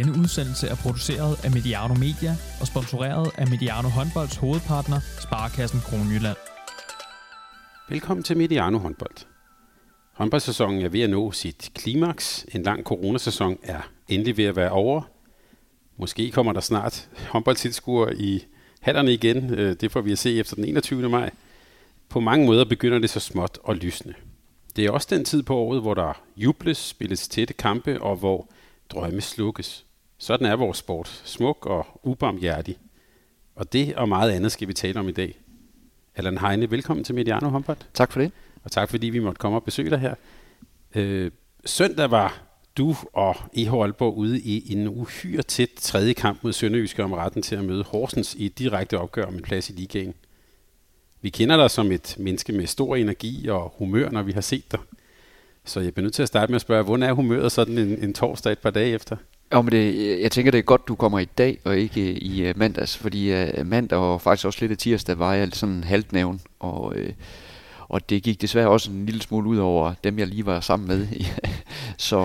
Denne udsendelse er produceret af Mediano Media og sponsoreret af Mediano Håndbolds hovedpartner, Sparkassen Kronjylland. Velkommen til Mediano Håndbold. Håndboldsæsonen er ved at nå sit klimaks. En lang coronasæson er endelig ved at være over. Måske kommer der snart håndboldtilskuere i hallerne igen. Øh, det får vi at se efter den 21. maj. På mange måder begynder det så småt at lysne. Det er også den tid på året, hvor der jubles, spilles tætte kampe og hvor drømme slukkes. Sådan er vores sport. Smuk og ubarmhjertig. Og det og meget andet skal vi tale om i dag. Allan Heine, velkommen til Mediano Håndbold. Tak for det. Og tak fordi vi måtte komme og besøge dig her. Øh, søndag var du og EH Aalborg ude i en uhyre tæt tredje kamp mod Sønderjyske om retten til at møde Horsens i et direkte opgør om en plads i ligaen. Vi kender dig som et menneske med stor energi og humør, når vi har set dig. Så jeg bliver nødt til at starte med at spørge, hvordan er humøret sådan en, en torsdag et par dage efter? Ja, men det, jeg tænker, det er godt, du kommer i dag og ikke øh, i øh, mandags, fordi øh, mandag og faktisk også lidt af tirsdag var jeg sådan halvt nævn, og, og det gik desværre også en lille smule ud over dem, jeg lige var sammen med. så,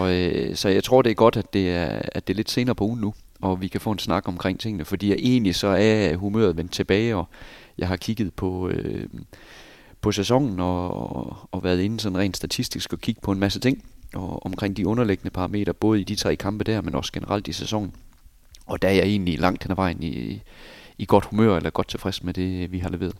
så jeg tror, det er godt, at det er, at det er lidt senere på ugen nu, og vi kan få en snak omkring tingene, fordi jeg egentlig så er humøret vendt tilbage, og jeg har kigget på... Øh, på sæsonen og, og været inde sådan rent statistisk og kigge på en masse ting og omkring de underliggende parametre, både i de tre kampe der, men også generelt i sæsonen. Og der er jeg egentlig langt hen ad vejen i, i godt humør, eller godt tilfreds med det, vi har leveret.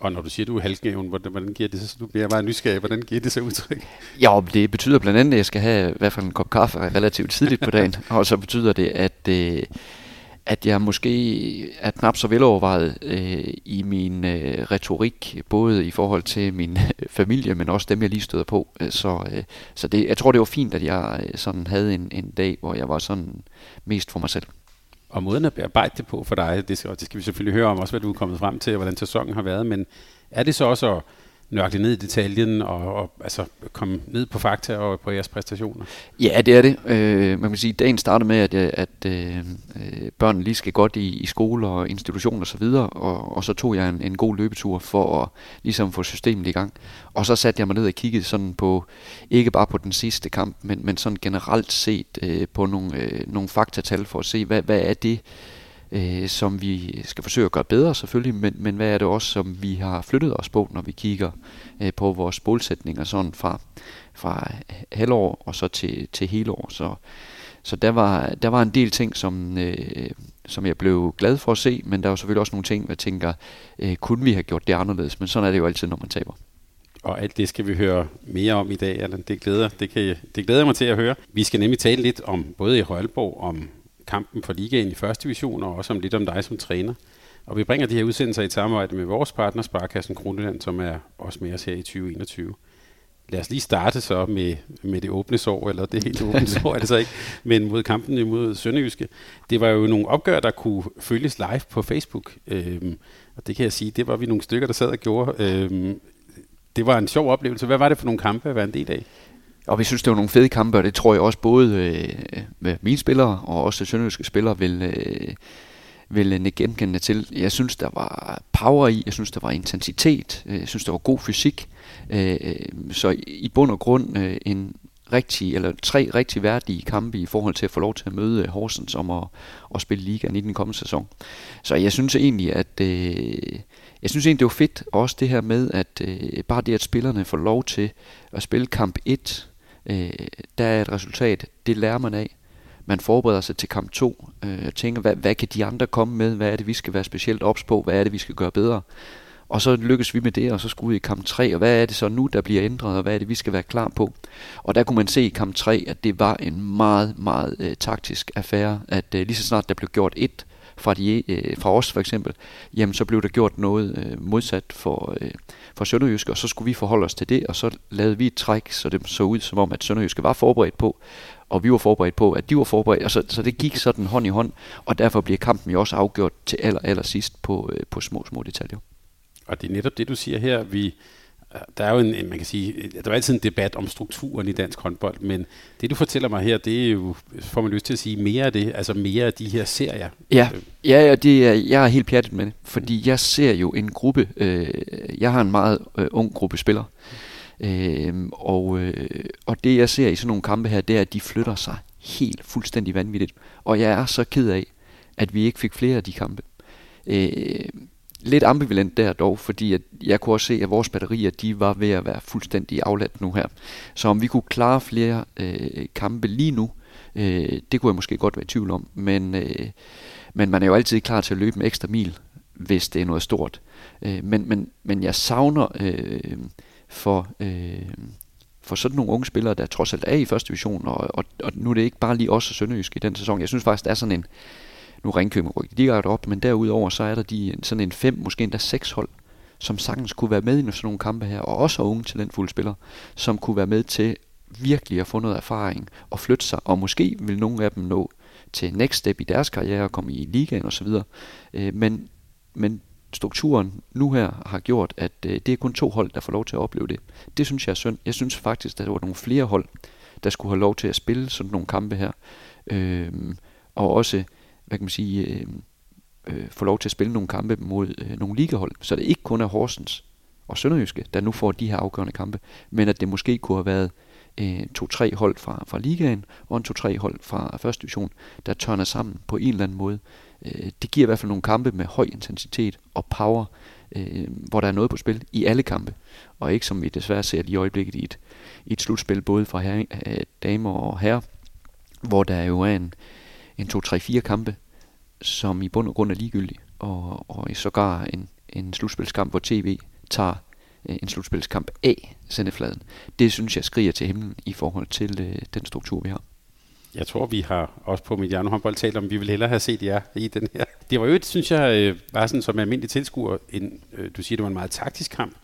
Og når du siger, du er halvgæven, hvordan, hvordan giver det så? Du bliver meget nysgerrig. Hvordan giver det så udtryk? Ja, det betyder blandt andet, at jeg skal have i hvert fald en kop kaffe relativt tidligt på dagen. og så betyder det, at, øh, at jeg måske er knap så velovervejet øh, i min øh, retorik, både i forhold til min øh, familie, men også dem, jeg lige støder på. Øh, så, øh, så det, jeg tror, det var fint, at jeg øh, sådan havde en, en dag, hvor jeg var sådan mest for mig selv. Og måden at bearbejde det på for dig, det skal, det skal vi selvfølgelig høre om også, hvad du er kommet frem til, og hvordan sæsonen har været, men er det så også at nørkle ned i detaljen og, og altså komme ned på fakta og på jeres præstationer? Ja, det er det. Øh, man kan sige, at dagen starter med, at, øh, at øh, øh, børnene lige skal godt i, i skole og institutioner og så videre, og, og så tog jeg en, en god løbetur for at ligesom få systemet i gang. Og så satte jeg mig ned og kiggede sådan på, ikke bare på den sidste kamp, men, men sådan generelt set øh, på nogle, øh, nogle faktatal for at se, hvad, hvad er det, øh, Øh, som vi skal forsøge at gøre bedre selvfølgelig, men, men hvad er det også, som vi har flyttet os på, når vi kigger øh, på vores målsætninger sådan fra, fra øh, halvår og så til, til hele år. Så, så der, var, der var en del ting, som, øh, som jeg blev glad for at se, men der var selvfølgelig også nogle ting, hvor jeg tænker, øh, kunne vi have gjort det anderledes, men sådan er det jo altid, når man taber. Og alt det skal vi høre mere om i dag, Allan. Det glæder, det, kan, det glæder mig til at høre. Vi skal nemlig tale lidt om både i Højlborg, om kampen for ligaen i første division, og også om lidt om dig som træner. Og vi bringer de her udsendelser i samarbejde med vores partner, Sparkassen Kroneland, som er også med os her i 2021. Lad os lige starte så med, med det åbne sår, eller det helt åbne sår er det så ikke, men mod kampen imod Sønderjyske. Det var jo nogle opgør, der kunne følges live på Facebook, øhm, og det kan jeg sige, det var vi nogle stykker, der sad og gjorde. Øhm, det var en sjov oplevelse. Hvad var det for nogle kampe at være en del af? Og vi synes, det var nogle fede kampe, og det tror jeg også både øh, med mine spillere og også sønderjyske spillere vil, øh, vil øh, genkendende til. Jeg synes, der var power i, jeg synes, der var intensitet, øh, jeg synes, der var god fysik. Øh, øh så i bund og grund øh, en rigtig, eller tre rigtig værdige kampe i forhold til at få lov til at møde Horsens om at, at spille ligaen i den kommende sæson. Så jeg synes egentlig, at øh, jeg synes egentlig, det var fedt også det her med, at øh, bare det, at spillerne får lov til at spille kamp 1 øh, der er et resultat, det lærer man af. Man forbereder sig til kamp 2, øh, tænker, hvad, hvad kan de andre komme med, hvad er det, vi skal være specielt ops på, hvad er det, vi skal gøre bedre. Og så lykkes vi med det, og så skulle vi i kamp 3, og hvad er det så nu, der bliver ændret, og hvad er det, vi skal være klar på. Og der kunne man se i kamp 3, at det var en meget, meget øh, taktisk affære, at øh, lige så snart der blev gjort et fra, de, øh, fra os for eksempel, jamen så blev der gjort noget øh, modsat for, øh, fra Sønderjyske, og så skulle vi forholde os til det, og så lavede vi et træk, så det så ud som om, at Sønderjyske var forberedt på, og vi var forberedt på, at de var forberedt, og så, så det gik sådan hånd i hånd, og derfor bliver kampen jo også afgjort til aller, aller sidst på, øh, på små, små detaljer. Og det er netop det, du siger her, vi der er jo en, man kan sige, der er altid en debat om strukturen i dansk håndbold, men det du fortæller mig her, det er jo, får man lyst til at sige, mere af det, altså mere af de her serier. Ja, ja, ja det er, jeg er helt pjattet med det, fordi jeg ser jo en gruppe, øh, jeg har en meget øh, ung gruppe spillere, øh, og, øh, og det jeg ser i sådan nogle kampe her, det er, at de flytter sig helt fuldstændig vanvittigt. Og jeg er så ked af, at vi ikke fik flere af de kampe. Øh, lidt ambivalent der dog, fordi at jeg kunne også se, at vores batterier de var ved at være fuldstændig afladt nu her. Så om vi kunne klare flere øh, kampe lige nu, øh, det kunne jeg måske godt være i tvivl om. Men, øh, men man er jo altid klar til at løbe en ekstra mil, hvis det er noget stort. Øh, men, men, men jeg savner øh, for... Øh, for sådan nogle unge spillere, der trods alt er i første division, og, og, og nu er det ikke bare lige os og Sønderjysk i den sæson. Jeg synes faktisk, der er sådan en, nu Ringkøbing rykker direkte op, men derudover så er der de, sådan en fem, måske endda seks hold, som sagtens kunne være med i sådan nogle kampe her, og også unge talentfulde spillere, som kunne være med til virkelig at få noget erfaring og flytte sig, og måske vil nogle af dem nå til next step i deres karriere og komme i ligaen osv. Øh, men, men strukturen nu her har gjort, at øh, det er kun to hold, der får lov til at opleve det. Det synes jeg er synd. Jeg synes faktisk, at der var nogle flere hold, der skulle have lov til at spille sådan nogle kampe her. Øhm, og også hvad kan man sige, øh, øh, få lov til at spille nogle kampe mod øh, nogle ligahold, så det ikke kun er Horsens og Sønderjyske, der nu får de her afgørende kampe, men at det måske kunne have været øh, to-tre hold fra, fra ligaen og en to-tre hold fra første division, der tørner sammen på en eller anden måde. Øh, det giver i hvert fald nogle kampe med høj intensitet og power, øh, hvor der er noget på spil i alle kampe, og ikke som vi desværre ser lige i øjeblikket i et, i et slutspil både fra her, øh, damer og herrer, hvor der jo er en, en 2-3-4 kampe, som i bund og grund er ligegyldige, og, og sågar en, en slutspilskamp, hvor tv tager øh, en slutspilskamp af sendefladen. Det synes jeg skriger til himlen i forhold til øh, den struktur, vi har. Jeg tror, vi har også på Mediano håndbold talt om, vi vil hellere have set jer i den her. Det var jo, synes jeg, øh, bare sådan som almindelig tilskuer, en, øh, du siger, det var en meget taktisk kamp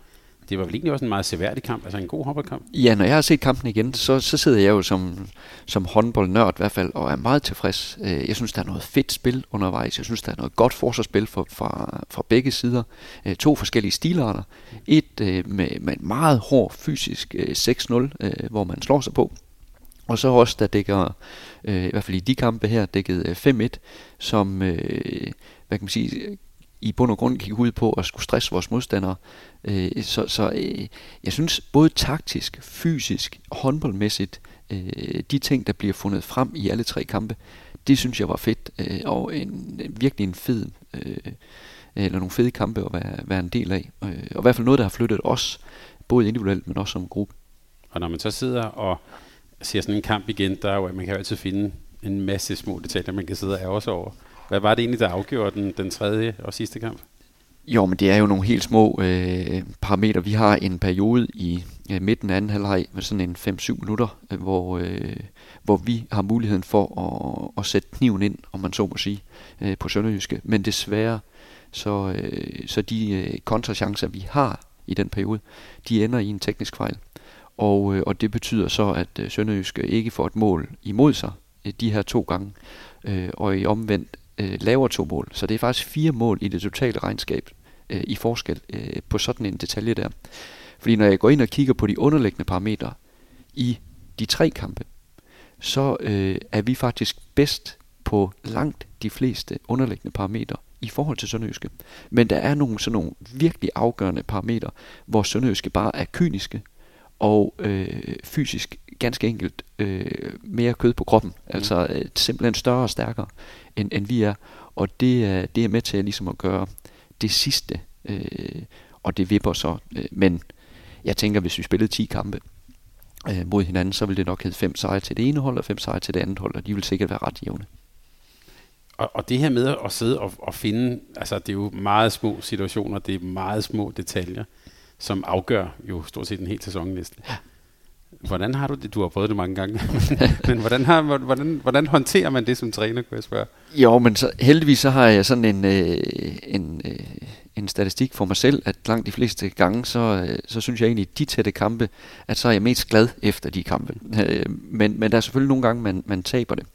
det var vel egentlig også en meget seværdig kamp, altså en god håndboldkamp? Ja, når jeg har set kampen igen, så, så sidder jeg jo som, som håndboldnørd i hvert fald, og er meget tilfreds. Øh, jeg synes, der er noget fedt spil undervejs. Jeg synes, der er noget godt forsvarsspil fra, fra, fra begge sider. Øh, to forskellige stilarter. Et øh, med, med en meget hård fysisk 6-0, hvor man slår sig på. Og så også, der dækker, i hvert fald i de kampe her, dækket 5-1, som, hvad kan man sige, i bund og grund gik ud på at skulle stresse vores modstandere. Øh, så så øh, jeg synes både taktisk, fysisk og håndboldmæssigt, øh, de ting, der bliver fundet frem i alle tre kampe, det synes jeg var fedt, øh, og en, virkelig en fed, øh, eller nogle fede kampe at være, være en del af. Øh, og i hvert fald noget, der har flyttet os, både individuelt, men også som gruppe. Og når man så sidder og ser sådan en kamp igen, der er jo, man kan jo altid finde en masse små detaljer, man kan sidde og ærge sig over. Hvad var det egentlig, der afgjorde den, den tredje og sidste kamp? Jo, men det er jo nogle helt små øh, parametre. Vi har en periode i øh, midten af anden halvleg med sådan en 5-7 minutter, øh, hvor, øh, hvor vi har muligheden for at, at sætte kniven ind, om man så må sige, øh, på Sønderjyske. Men desværre, så, øh, så de øh, kontrachancer, vi har i den periode, de ender i en teknisk fejl. Og, øh, og det betyder så, at øh, Sønderjyske ikke får et mål imod sig øh, de her to gange. Øh, og i omvendt øh, laver to mål. Så det er faktisk fire mål i det totale regnskab øh, i forskel øh, på sådan en detalje der. Fordi når jeg går ind og kigger på de underliggende parametre i de tre kampe, så øh, er vi faktisk bedst på langt de fleste underliggende parametre i forhold til Sønderjyske. Men der er nogle sådan nogle virkelig afgørende parametre, hvor Sønderjyske bare er kyniske og øh, fysisk ganske enkelt øh, mere kød på kroppen. Mm. Altså øh, simpelthen større og stærkere, end, end vi er. Og det er, det er med til at, ligesom at gøre det sidste, øh, og det vipper så. Øh, men jeg tænker, hvis vi spillede 10 kampe øh, mod hinanden, så ville det nok hedde fem sejre til det ene hold, og fem sejre til det andet hold, og de vil sikkert være ret jævne. Og, og det her med at sidde og, og finde, altså det er jo meget små situationer, det er meget små detaljer, som afgør jo stort set en hel sæson næsten. Ja. Hvordan har du det? Du har prøvet det mange gange. men hvordan, har, hvordan, hvordan håndterer man det som træner, kunne jeg spørge? Jo, men så, heldigvis så har jeg sådan en, øh, en, øh, en statistik for mig selv, at langt de fleste gange, så, øh, så synes jeg egentlig, at de tætte kampe, at så er jeg mest glad efter de kampe. Øh, men, men der er selvfølgelig nogle gange, man, man taber det.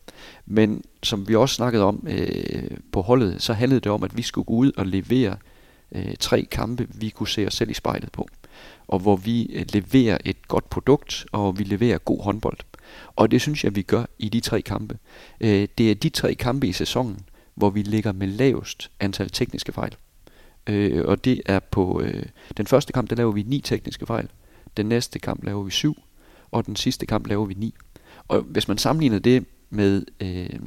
Men som vi også snakkede om øh, på holdet, så handlede det om, at vi skulle gå ud og levere øh, tre kampe, vi kunne se os selv i spejlet på og hvor vi øh, leverer et godt produkt, og vi leverer god håndbold. Og det synes jeg, vi gør i de tre kampe. Øh, det er de tre kampe i sæsonen, hvor vi ligger med lavest antal tekniske fejl. Øh, og det er på øh, den første kamp, der laver vi ni tekniske fejl. Den næste kamp laver vi syv, og den sidste kamp laver vi ni. Og hvis man sammenligner det med øh,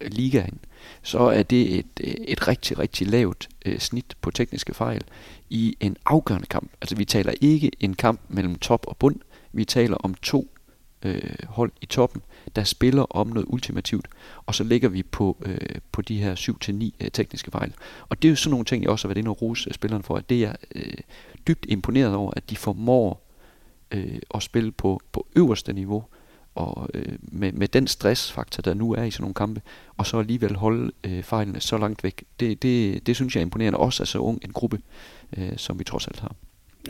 ligaen, så er det et, øh, et rigtig, rigtig lavt øh, snit på tekniske fejl i en afgørende kamp. Altså vi taler ikke en kamp mellem top og bund, vi taler om to øh, hold i toppen, der spiller om noget ultimativt, og så ligger vi på, øh, på de her 7-9 øh, tekniske fejl. Og det er jo sådan nogle ting, jeg også har været inde og rose øh, spilleren for, at det er øh, dybt imponeret over, at de formår øh, at spille på, på øverste niveau, og øh, med, med den stressfaktor, der nu er i sådan nogle kampe, og så alligevel holde øh, fejlene så langt væk, det, det, det synes jeg er imponerende, også af så ung en gruppe, øh, som vi trods alt har.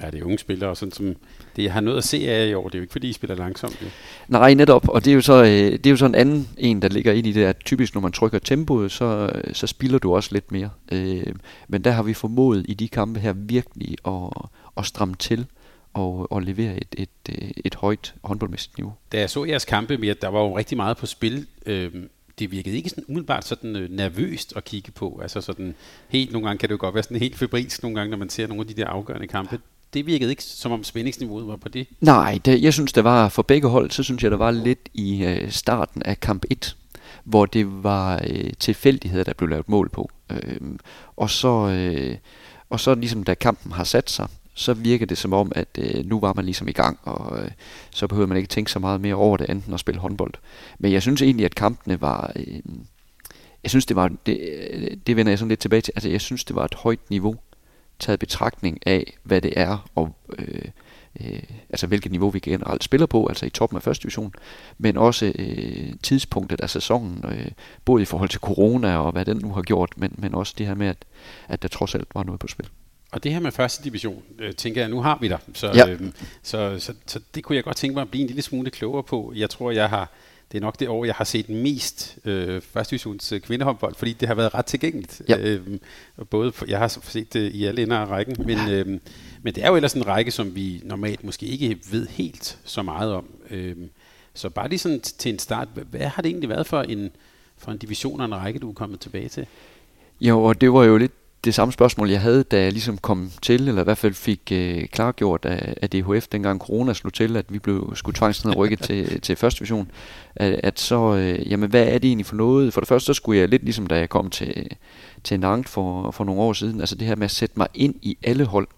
Ja, det er unge spillere, og sådan som det jeg har noget at se af i år. Det er jo ikke, fordi I spiller langsomt. Jo. Nej, netop. Og det er jo så, øh, det er jo så en anden en, der ligger ind i det, at typisk når man trykker tempoet, så, så spilder du også lidt mere. Øh, men der har vi formået i de kampe her virkelig at, at stramme til og, og levere et, et, et, et højt håndboldmæssigt niveau. Da jeg så jeres kampe, med, der var jo rigtig meget på spil. Øh, det virkede ikke sådan umiddelbart sådan øh, nervøst at kigge på. Altså sådan helt, nogle gange kan det jo godt være sådan helt febrilsk nogle gange, når man ser nogle af de der afgørende kampe det virkede ikke som om spændingsniveauet var på det. Nej, det, jeg synes, det var for begge hold, så synes jeg, der var lidt i øh, starten af kamp 1, hvor det var øh, tilfældigheder, der blev lavet mål på. Øh, og så øh, og så ligesom da kampen har sat sig, så virker det som om, at øh, nu var man ligesom i gang, og øh, så behøvede man ikke tænke så meget mere over det, end at spille håndbold. Men jeg synes egentlig, at kampene var... Øh, jeg synes, det var... Det, øh, det vender jeg sådan lidt tilbage til. Altså, jeg synes, det var et højt niveau taget betragtning af, hvad det er, og øh, øh, altså hvilket niveau vi generelt spiller på, altså i toppen af første division, men også øh, tidspunktet af sæsonen, øh, både i forhold til corona og hvad den nu har gjort, men, men også det her med, at, at der trods alt var noget på spil. Og det her med første division, øh, tænker jeg, nu har vi der. Så, ja. øh, så, så, så det kunne jeg godt tænke mig at blive en lille smule klogere på. Jeg tror, jeg har det er nok det år, jeg har set mest øh, første divisions øh, kvindehåndbold, fordi det har været ret tilgængeligt. Ja. Øh, både, jeg har set det i alle ender af rækken, men, øh, men det er jo ellers en række, som vi normalt måske ikke ved helt så meget om. Øh, så bare lige sådan til en start, hvad har det egentlig været for en, for en division og en række, du er kommet tilbage til? Jo, og det var jo lidt det samme spørgsmål, jeg havde, da jeg ligesom kom til, eller i hvert fald fik øh, klargjort af, af DHF, dengang corona slog til, at vi blev skulle tvangsned rykket til, til første division, at, at så, øh, jamen hvad er det egentlig for noget? For det første, så skulle jeg lidt ligesom da jeg kom til, til Nantes for, for nogle år siden, altså det her med at sætte mig ind i alle hold,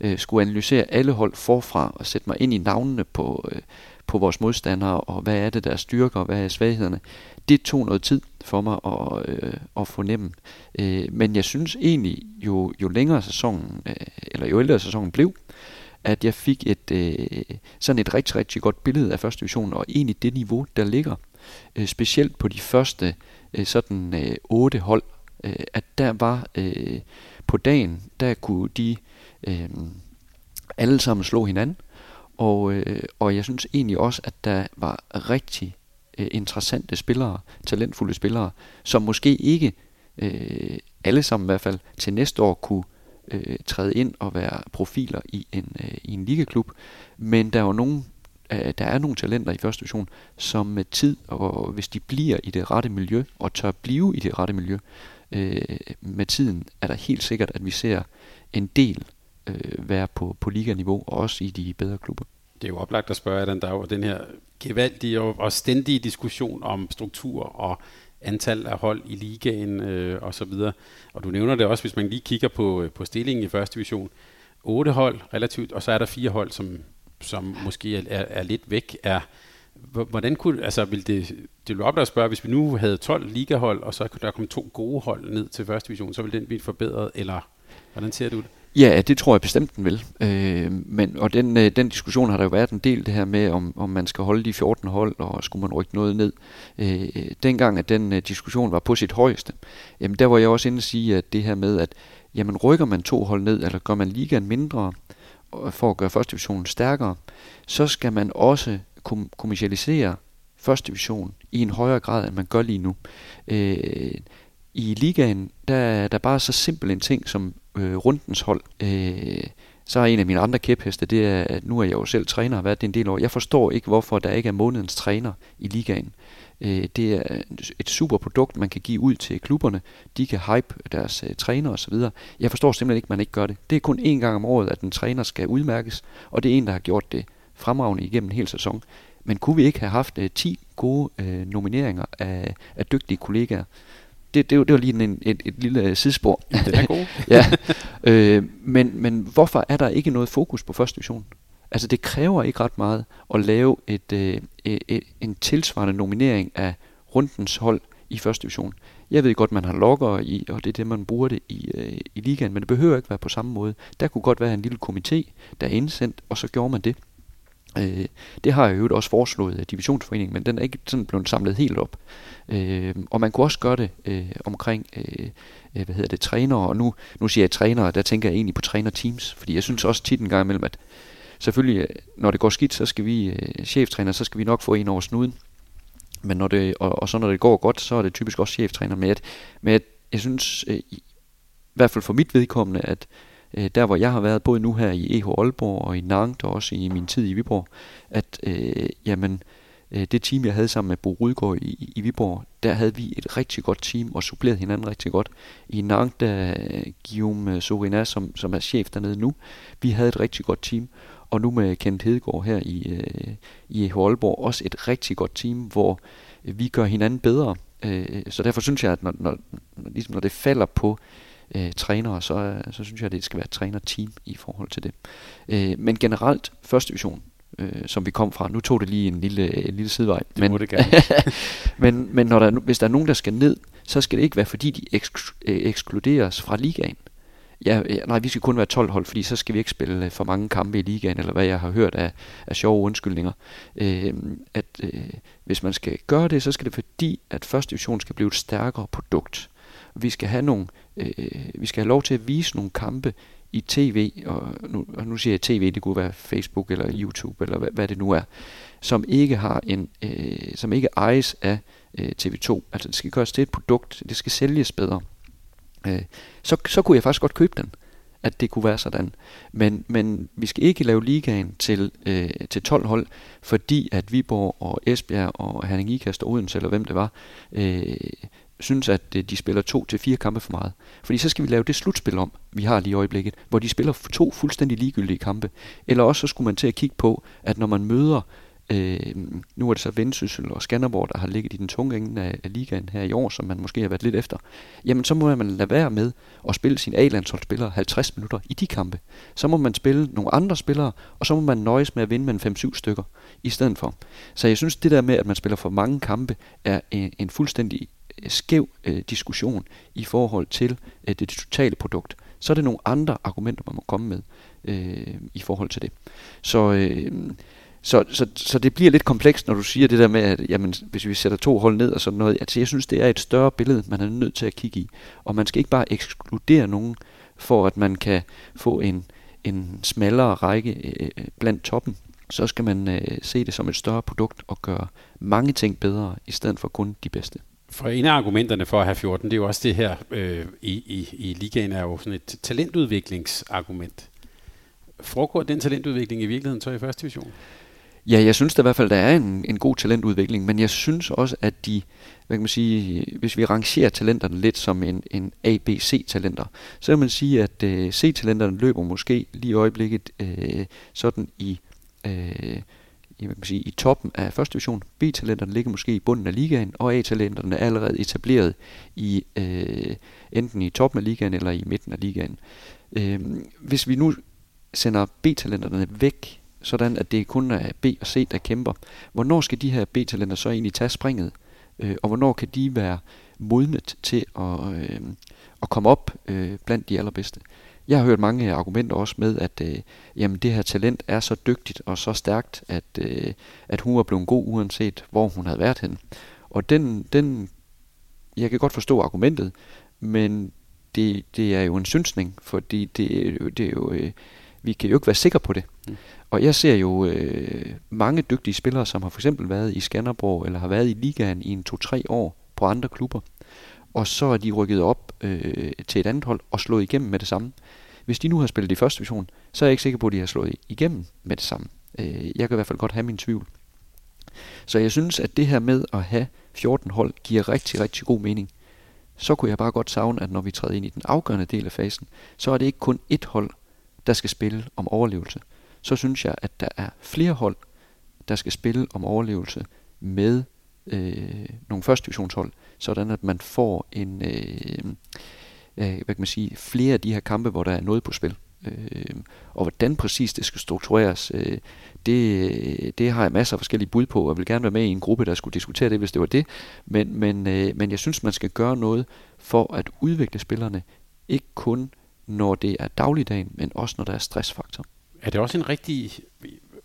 øh, skulle analysere alle hold forfra, og sætte mig ind i navnene på, øh, på vores modstandere, og hvad er det, der er styrker, og hvad er svaghederne. Det tog noget tid for mig at, øh, at fornemme. Øh, men jeg synes egentlig, jo, jo længere sæsonen, øh, eller jo ældre sæsonen blev, at jeg fik et øh, sådan et rigtig, rigtig godt billede af første division, og egentlig det niveau, der ligger. Øh, specielt på de første øh, sådan øh, otte hold, øh, at der var øh, på dagen, der kunne de øh, alle sammen slå hinanden, og, øh, og jeg synes egentlig også, at der var rigtig øh, interessante spillere, talentfulde spillere, som måske ikke øh, alle sammen i hvert fald til næste år kunne øh, træde ind og være profiler i en, øh, i en ligaklub. Men der er jo nogen, øh, der er nogle talenter i første division, som med tid, og hvis de bliver i det rette miljø, og tør blive i det rette miljø, øh, med tiden er der helt sikkert, at vi ser en del øh, være på, på liganiveau, og også i de bedre klubber. Det er jo oplagt at spørge, at der er jo den her gevaldige og, stændige diskussion om struktur og antal af hold i ligaen øh, og så videre. Og du nævner det også, hvis man lige kigger på, øh, på stillingen i første division. Otte hold relativt, og så er der fire hold, som, som måske er, er, er lidt væk. Er, hvordan kunne, altså vil det, det ville op at spørge, hvis vi nu havde 12 ligahold, og så der kom to gode hold ned til første division, så ville den blive forbedret, eller hvordan ser du det? Ja, det tror jeg bestemt, den vil. Øh, men, og den, øh, den diskussion har der jo været en del, det her med, om, om man skal holde de 14 hold, og skulle man rykke noget ned. Øh, dengang, at den øh, diskussion var på sit højeste, jamen der var jeg også inde og sige, at det her med, at jamen rykker man to hold ned, eller gør man ligaen mindre, for at gøre første divisionen stærkere, så skal man også kom- kommercialisere første division i en højere grad, end man gør lige nu. Øh, i ligaen, der er der bare så simpel en ting som øh, rundens hold. Øh, så er en af mine andre kæpheste, det er, at nu er jeg jo selv træner og har været det en del år. Jeg forstår ikke, hvorfor der ikke er månedens træner i ligaen. Øh, det er et super produkt, man kan give ud til klubberne. De kan hype deres øh, træner osv. Jeg forstår simpelthen ikke, at man ikke gør det. Det er kun én gang om året, at en træner skal udmærkes, og det er en, der har gjort det fremragende igennem en hel sæson. Men kunne vi ikke have haft øh, 10 gode øh, nomineringer af, af dygtige kollegaer? Det, det, det var lige en, et, et lille sidespor. Det er god. ja, øh, men, men hvorfor er der ikke noget fokus på første division? Altså det kræver ikke ret meget at lave et, øh, et, en tilsvarende nominering af rundens hold i første division. Jeg ved godt, man har logger i, og det er det, man bruger det i, øh, i ligaen, men det behøver ikke være på samme måde. Der kunne godt være en lille komité, der er indsendt, og så gjorde man det. Øh, det har jeg jo også foreslået af divisionsforeningen, men den er ikke sådan blevet samlet helt op. Øh, og man kunne også gøre det øh, omkring, øh, øh, hvad hedder det, trænere, og nu, nu siger jeg trænere, der tænker jeg egentlig på træner-teams, fordi jeg synes også tit en gang imellem, at selvfølgelig, øh, når det går skidt, så skal vi, øh, cheftræner, så skal vi nok få en over snuden. Men når det, og, og så når det går godt, så er det typisk også cheftræner med, at, med at jeg synes, øh, i, i hvert fald for mit vedkommende, at øh, der hvor jeg har været, både nu her i EH Aalborg og i Nantes og også i min tid i Viborg, at øh, jamen, øh, det team, jeg havde sammen med Bo Rydgaard i, i Viborg, der havde vi et rigtig godt team og supplerede hinanden rigtig godt. I Nantes, der øh, Guillaume øh, Sorina, som, som er chef dernede nu, vi havde et rigtig godt team. Og nu med Kent Hedegaard her i, øh, i EH Aalborg, også et rigtig godt team, hvor øh, vi gør hinanden bedre. Øh, så derfor synes jeg, at når, når, når, ligesom når det falder på øh, trænere, så, så synes jeg, at det skal være et træner-team i forhold til det. Øh, men generelt, første division, øh, som vi kom fra, nu tog det lige en lille, en lille sidevej. Det men, må det gerne. men, men når der, hvis der er nogen, der skal ned, så skal det ikke være, fordi de eksk- øh, ekskluderes fra ligaen. Ja, nej, vi skal kun være 12 hold, fordi så skal vi ikke spille øh, for mange kampe i ligaen, eller hvad jeg har hørt af, af sjove undskyldninger. Øh, at øh, hvis man skal gøre det, så skal det fordi, at første division skal blive et stærkere produkt. Vi skal have nogle, øh, vi skal have lov til at vise nogle kampe i tv, og nu, og nu siger jeg tv, det kunne være Facebook eller YouTube, eller hvad, hvad det nu er, som ikke har en, øh, som ikke ejes af øh, TV2. Altså det skal gøres til et produkt, det skal sælges bedre øh, så, så kunne jeg faktisk godt købe den, at det kunne være sådan. Men, men vi skal ikke lave ligaen til, øh, til 12 hold, fordi at Viborg og Esbjerg og Herning Ikast og Odense, eller hvem det var, øh, synes, at øh, de spiller to til fire kampe for meget. Fordi så skal vi lave det slutspil om, vi har lige i øjeblikket, hvor de spiller to fuldstændig ligegyldige kampe. Eller også så skulle man til at kigge på, at når man møder Øh, nu er det så Vendsyssel og Skanderborg, der har ligget i den tunge ende af, af ligaen her i år, som man måske har været lidt efter. Jamen så må man lade være med at spille sine A-landsholdsspillere 50 minutter i de kampe. Så må man spille nogle andre spillere, og så må man nøjes med at vinde med 5-7 stykker i stedet for. Så jeg synes, det der med, at man spiller for mange kampe, er en, en fuldstændig skæv øh, diskussion i forhold til øh, det totale produkt. Så er det nogle andre argumenter, man må komme med øh, i forhold til det. Så øh, så, så, så det bliver lidt komplekst, når du siger det der med, at jamen, hvis vi sætter to hold ned og sådan noget. Altså, jeg synes, det er et større billede, man er nødt til at kigge i. Og man skal ikke bare ekskludere nogen, for at man kan få en, en smallere række øh, øh blandt toppen. Så skal man øh, se det som et større produkt og gøre mange ting bedre, i stedet for kun de bedste. For en af argumenterne for at have 14, det er jo også det her, øh, i, i, i ligaen er jo sådan et talentudviklingsargument. Foregår den talentudvikling i virkeligheden så i første division? Ja, jeg synes da i hvert fald, der er en, en god talentudvikling, men jeg synes også, at de, hvad kan man sige, hvis vi rangerer talenterne lidt som en, en ABC-talenter, så kan man sige, at øh, C-talenterne løber måske lige i øjeblikket øh, sådan i, øh, i, man kan sige, i toppen af første division. B-talenterne ligger måske i bunden af ligaen, og A-talenterne er allerede etableret i øh, enten i toppen af ligaen eller i midten af ligaen. Øh, hvis vi nu sender B-talenterne væk sådan at det kun er B og C, der kæmper. Hvornår skal de her B-talenter så egentlig tage springet? Øh, og hvornår kan de være modnet til at, øh, at komme op øh, blandt de allerbedste? Jeg har hørt mange argumenter også med, at øh, jamen det her talent er så dygtigt og så stærkt, at, øh, at hun var blevet god uanset hvor hun havde været henne. Og den, den, jeg kan godt forstå argumentet, men det, det er jo en synsning, fordi det, det er jo, øh, vi kan jo ikke være sikre på det. Mm. Og jeg ser jo øh, mange dygtige spillere, som har for eksempel været i Skanderborg, eller har været i ligaen i en to-tre år på andre klubber. Og så er de rykket op øh, til et andet hold og slået igennem med det samme. Hvis de nu har spillet i første division, så er jeg ikke sikker på, at de har slået igennem med det samme. Øh, jeg kan i hvert fald godt have min tvivl. Så jeg synes, at det her med at have 14 hold giver rigtig, rigtig god mening. Så kunne jeg bare godt savne, at når vi træder ind i den afgørende del af fasen, så er det ikke kun ét hold, der skal spille om overlevelse så synes jeg, at der er flere hold, der skal spille om overlevelse med øh, nogle første divisionshold, sådan at man får en, øh, øh, hvad kan man sige, flere af de her kampe, hvor der er noget på spil. Øh, og hvordan præcis det skal struktureres, øh, det, det har jeg masser af forskellige bud på, og jeg vil gerne være med i en gruppe, der skulle diskutere det, hvis det var det. Men, men, øh, men jeg synes, man skal gøre noget for at udvikle spillerne, ikke kun når det er dagligdagen, men også når der er stressfaktor. Er det også en rigtig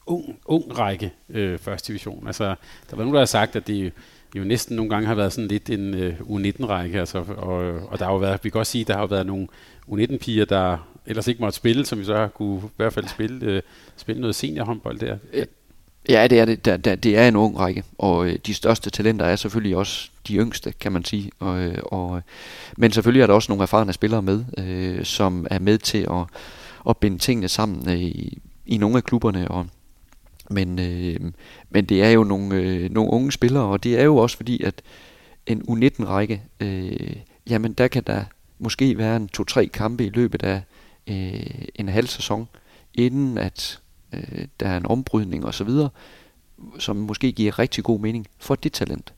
ung, ung række øh, første division? Altså, der var nogen, der har sagt, at det jo næsten nogle gange har været sådan lidt en øh, U19-række, altså, og, og der har jo været, vi kan også sige, der har jo været nogle U19-piger, der ellers ikke måtte spille, som vi så har kunne i hvert fald spille, øh, spille noget seniorhåndbold der. Øh, ja, det er det. Der, der, det er en ung række, og øh, de største talenter er selvfølgelig også de yngste, kan man sige. Og, øh, og, øh, men selvfølgelig er der også nogle erfarne spillere med, øh, som er med til at, at binde tingene sammen øh, i, i nogle af klubberne. Og, men, øh, men det er jo nogle, øh, nogle unge spillere, og det er jo også fordi, at en U19-række, øh, jamen der kan der måske være en to-tre kampe i løbet af øh, en halv sæson, inden at øh, der er en ombrydning osv., som måske giver rigtig god mening for det talent.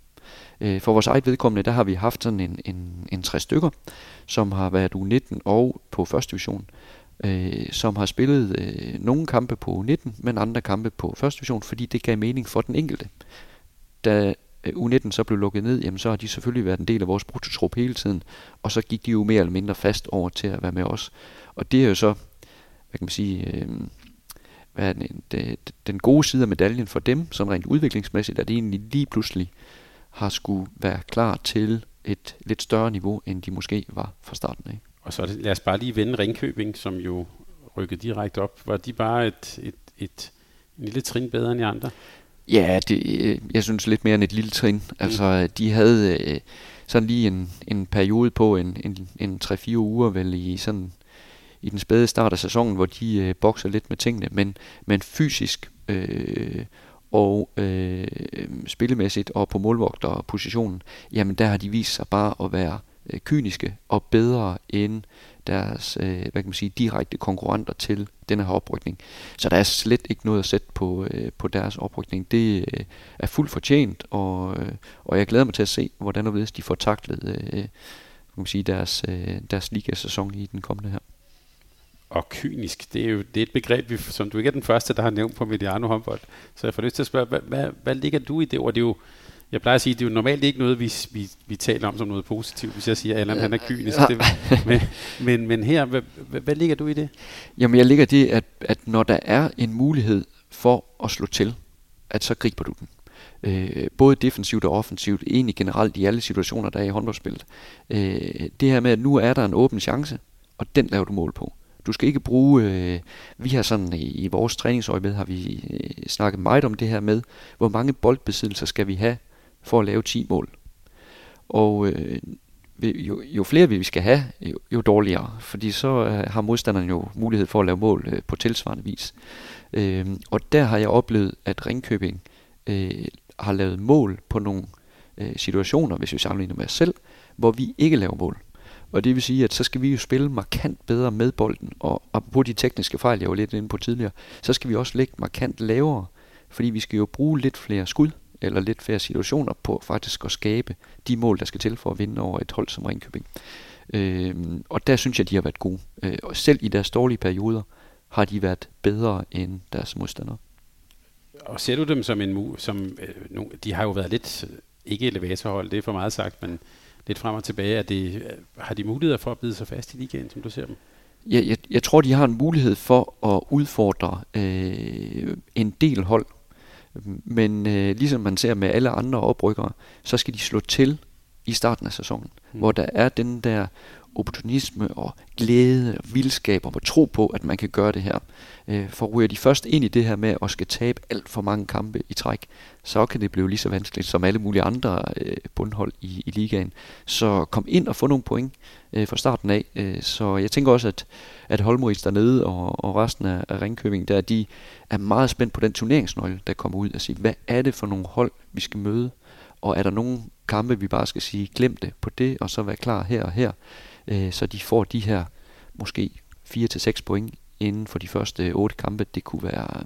Øh, for vores eget vedkommende, der har vi haft sådan en, en, en tre stykker, som har været U19 og på første division, øh, som har spillet øh, nogle kampe på U19, men andre kampe på første division, fordi det gav mening for den enkelte. Da øh, U19 så blev lukket ned, jamen så har de selvfølgelig været en del af vores brutotrup hele tiden, og så gik de jo mere eller mindre fast over til at være med os. Og det er jo så, hvad kan man sige, øh, hvad er den, de, den gode side af medaljen for dem, sådan rent udviklingsmæssigt, at de egentlig lige pludselig har skulle være klar til et lidt større niveau, end de måske var fra starten af. Og så lad os bare lige vende Ringkøbing, som jo rykkede direkte op. Var de bare et, et, et en lille trin bedre end de andre? Ja, det, jeg synes lidt mere end et lille trin. Mm. Altså, de havde øh, sådan lige en, en periode på en, en, en 3-4 uger vel i sådan i den spæde start af sæsonen, hvor de øh, bokser lidt med tingene, men, men fysisk øh, og øh, spillemæssigt og på målvogterpositionen, jamen der har de vist sig bare at være øh, Øh, kyniske og bedre end deres øh, hvad kan man sige, direkte konkurrenter til denne her oprykning. Så der er slet ikke noget at sætte på, øh, på deres oprykning. Det øh, er fuldt fortjent, og, øh, og jeg glæder mig til at se, hvordan og de får taklet øh, kan man sige, deres, øh, deres ligasæson i den kommende her og kynisk, det er jo det er et begreb, vi, som du ikke er den første, der har nævnt på Mediano håndbold. Så jeg får lyst til at spørge, hvad, hvad, hvad ligger du i det ord? Det er jo, jeg plejer at sige, det er jo normalt ikke noget, vi, vi, vi taler om som noget positivt, hvis jeg siger, at Allan han er kynisk. Det, men, men, men her, hvad, hvad, hvad ligger du i det? Jamen jeg ligger det, at, at når der er en mulighed for at slå til, at så griber du den. Øh, både defensivt og offensivt, egentlig generelt i alle situationer, der er i håndboldspillet. Øh, det her med, at nu er der en åben chance, og den laver du mål på. Du skal ikke bruge, øh, vi har sådan i, i vores træningsøje har vi øh, snakket meget om det her med, hvor mange boldbesiddelser skal vi have for at lave 10 mål. Og øh, jo, jo flere vi skal have, jo, jo dårligere, fordi så øh, har modstanderen jo mulighed for at lave mål øh, på tilsvarende vis. Øh, og der har jeg oplevet, at Ringkøbing øh, har lavet mål på nogle øh, situationer, hvis vi sammenligner med os selv, hvor vi ikke laver mål. Og det vil sige, at så skal vi jo spille markant bedre med bolden. Og på de tekniske fejl, jeg var lidt inde på tidligere, så skal vi også lægge markant lavere. Fordi vi skal jo bruge lidt flere skud, eller lidt flere situationer på faktisk at skabe de mål, der skal til for at vinde over et hold som Ringkøbing. Øh, og der synes jeg, de har været gode. Øh, og selv i deres dårlige perioder har de været bedre end deres modstandere. Og ser du dem som en som øh, no, de har jo været lidt ikke elevatorhold, det er for meget sagt, men lidt frem og tilbage. Er det, har de muligheder for at bide sig fast i ligaen, som du ser dem? Ja, jeg, jeg tror, de har en mulighed for at udfordre øh, en del hold. Men øh, ligesom man ser med alle andre oprykkere, så skal de slå til i starten af sæsonen, mm. hvor der er den der opportunisme og glæde og vildskab at tro på, at man kan gøre det her. Øh, for ryger de først ind i det her med at skal tabe alt for mange kampe i træk, så kan det blive lige så vanskeligt som alle mulige andre øh, bundhold i, i ligaen. Så kom ind og få nogle point øh, fra starten af. Øh, så jeg tænker også, at, at Holmrids dernede og, og resten af, af Ringkøbing, der de er meget spændt på den turneringsnøgle, der kommer ud og siger, hvad er det for nogle hold, vi skal møde? Og er der nogen kampe, vi bare skal sige, glem det på det, og så være klar her og her, øh, så de får de her måske 4-6 point inden for de første 8 kampe, det kunne være,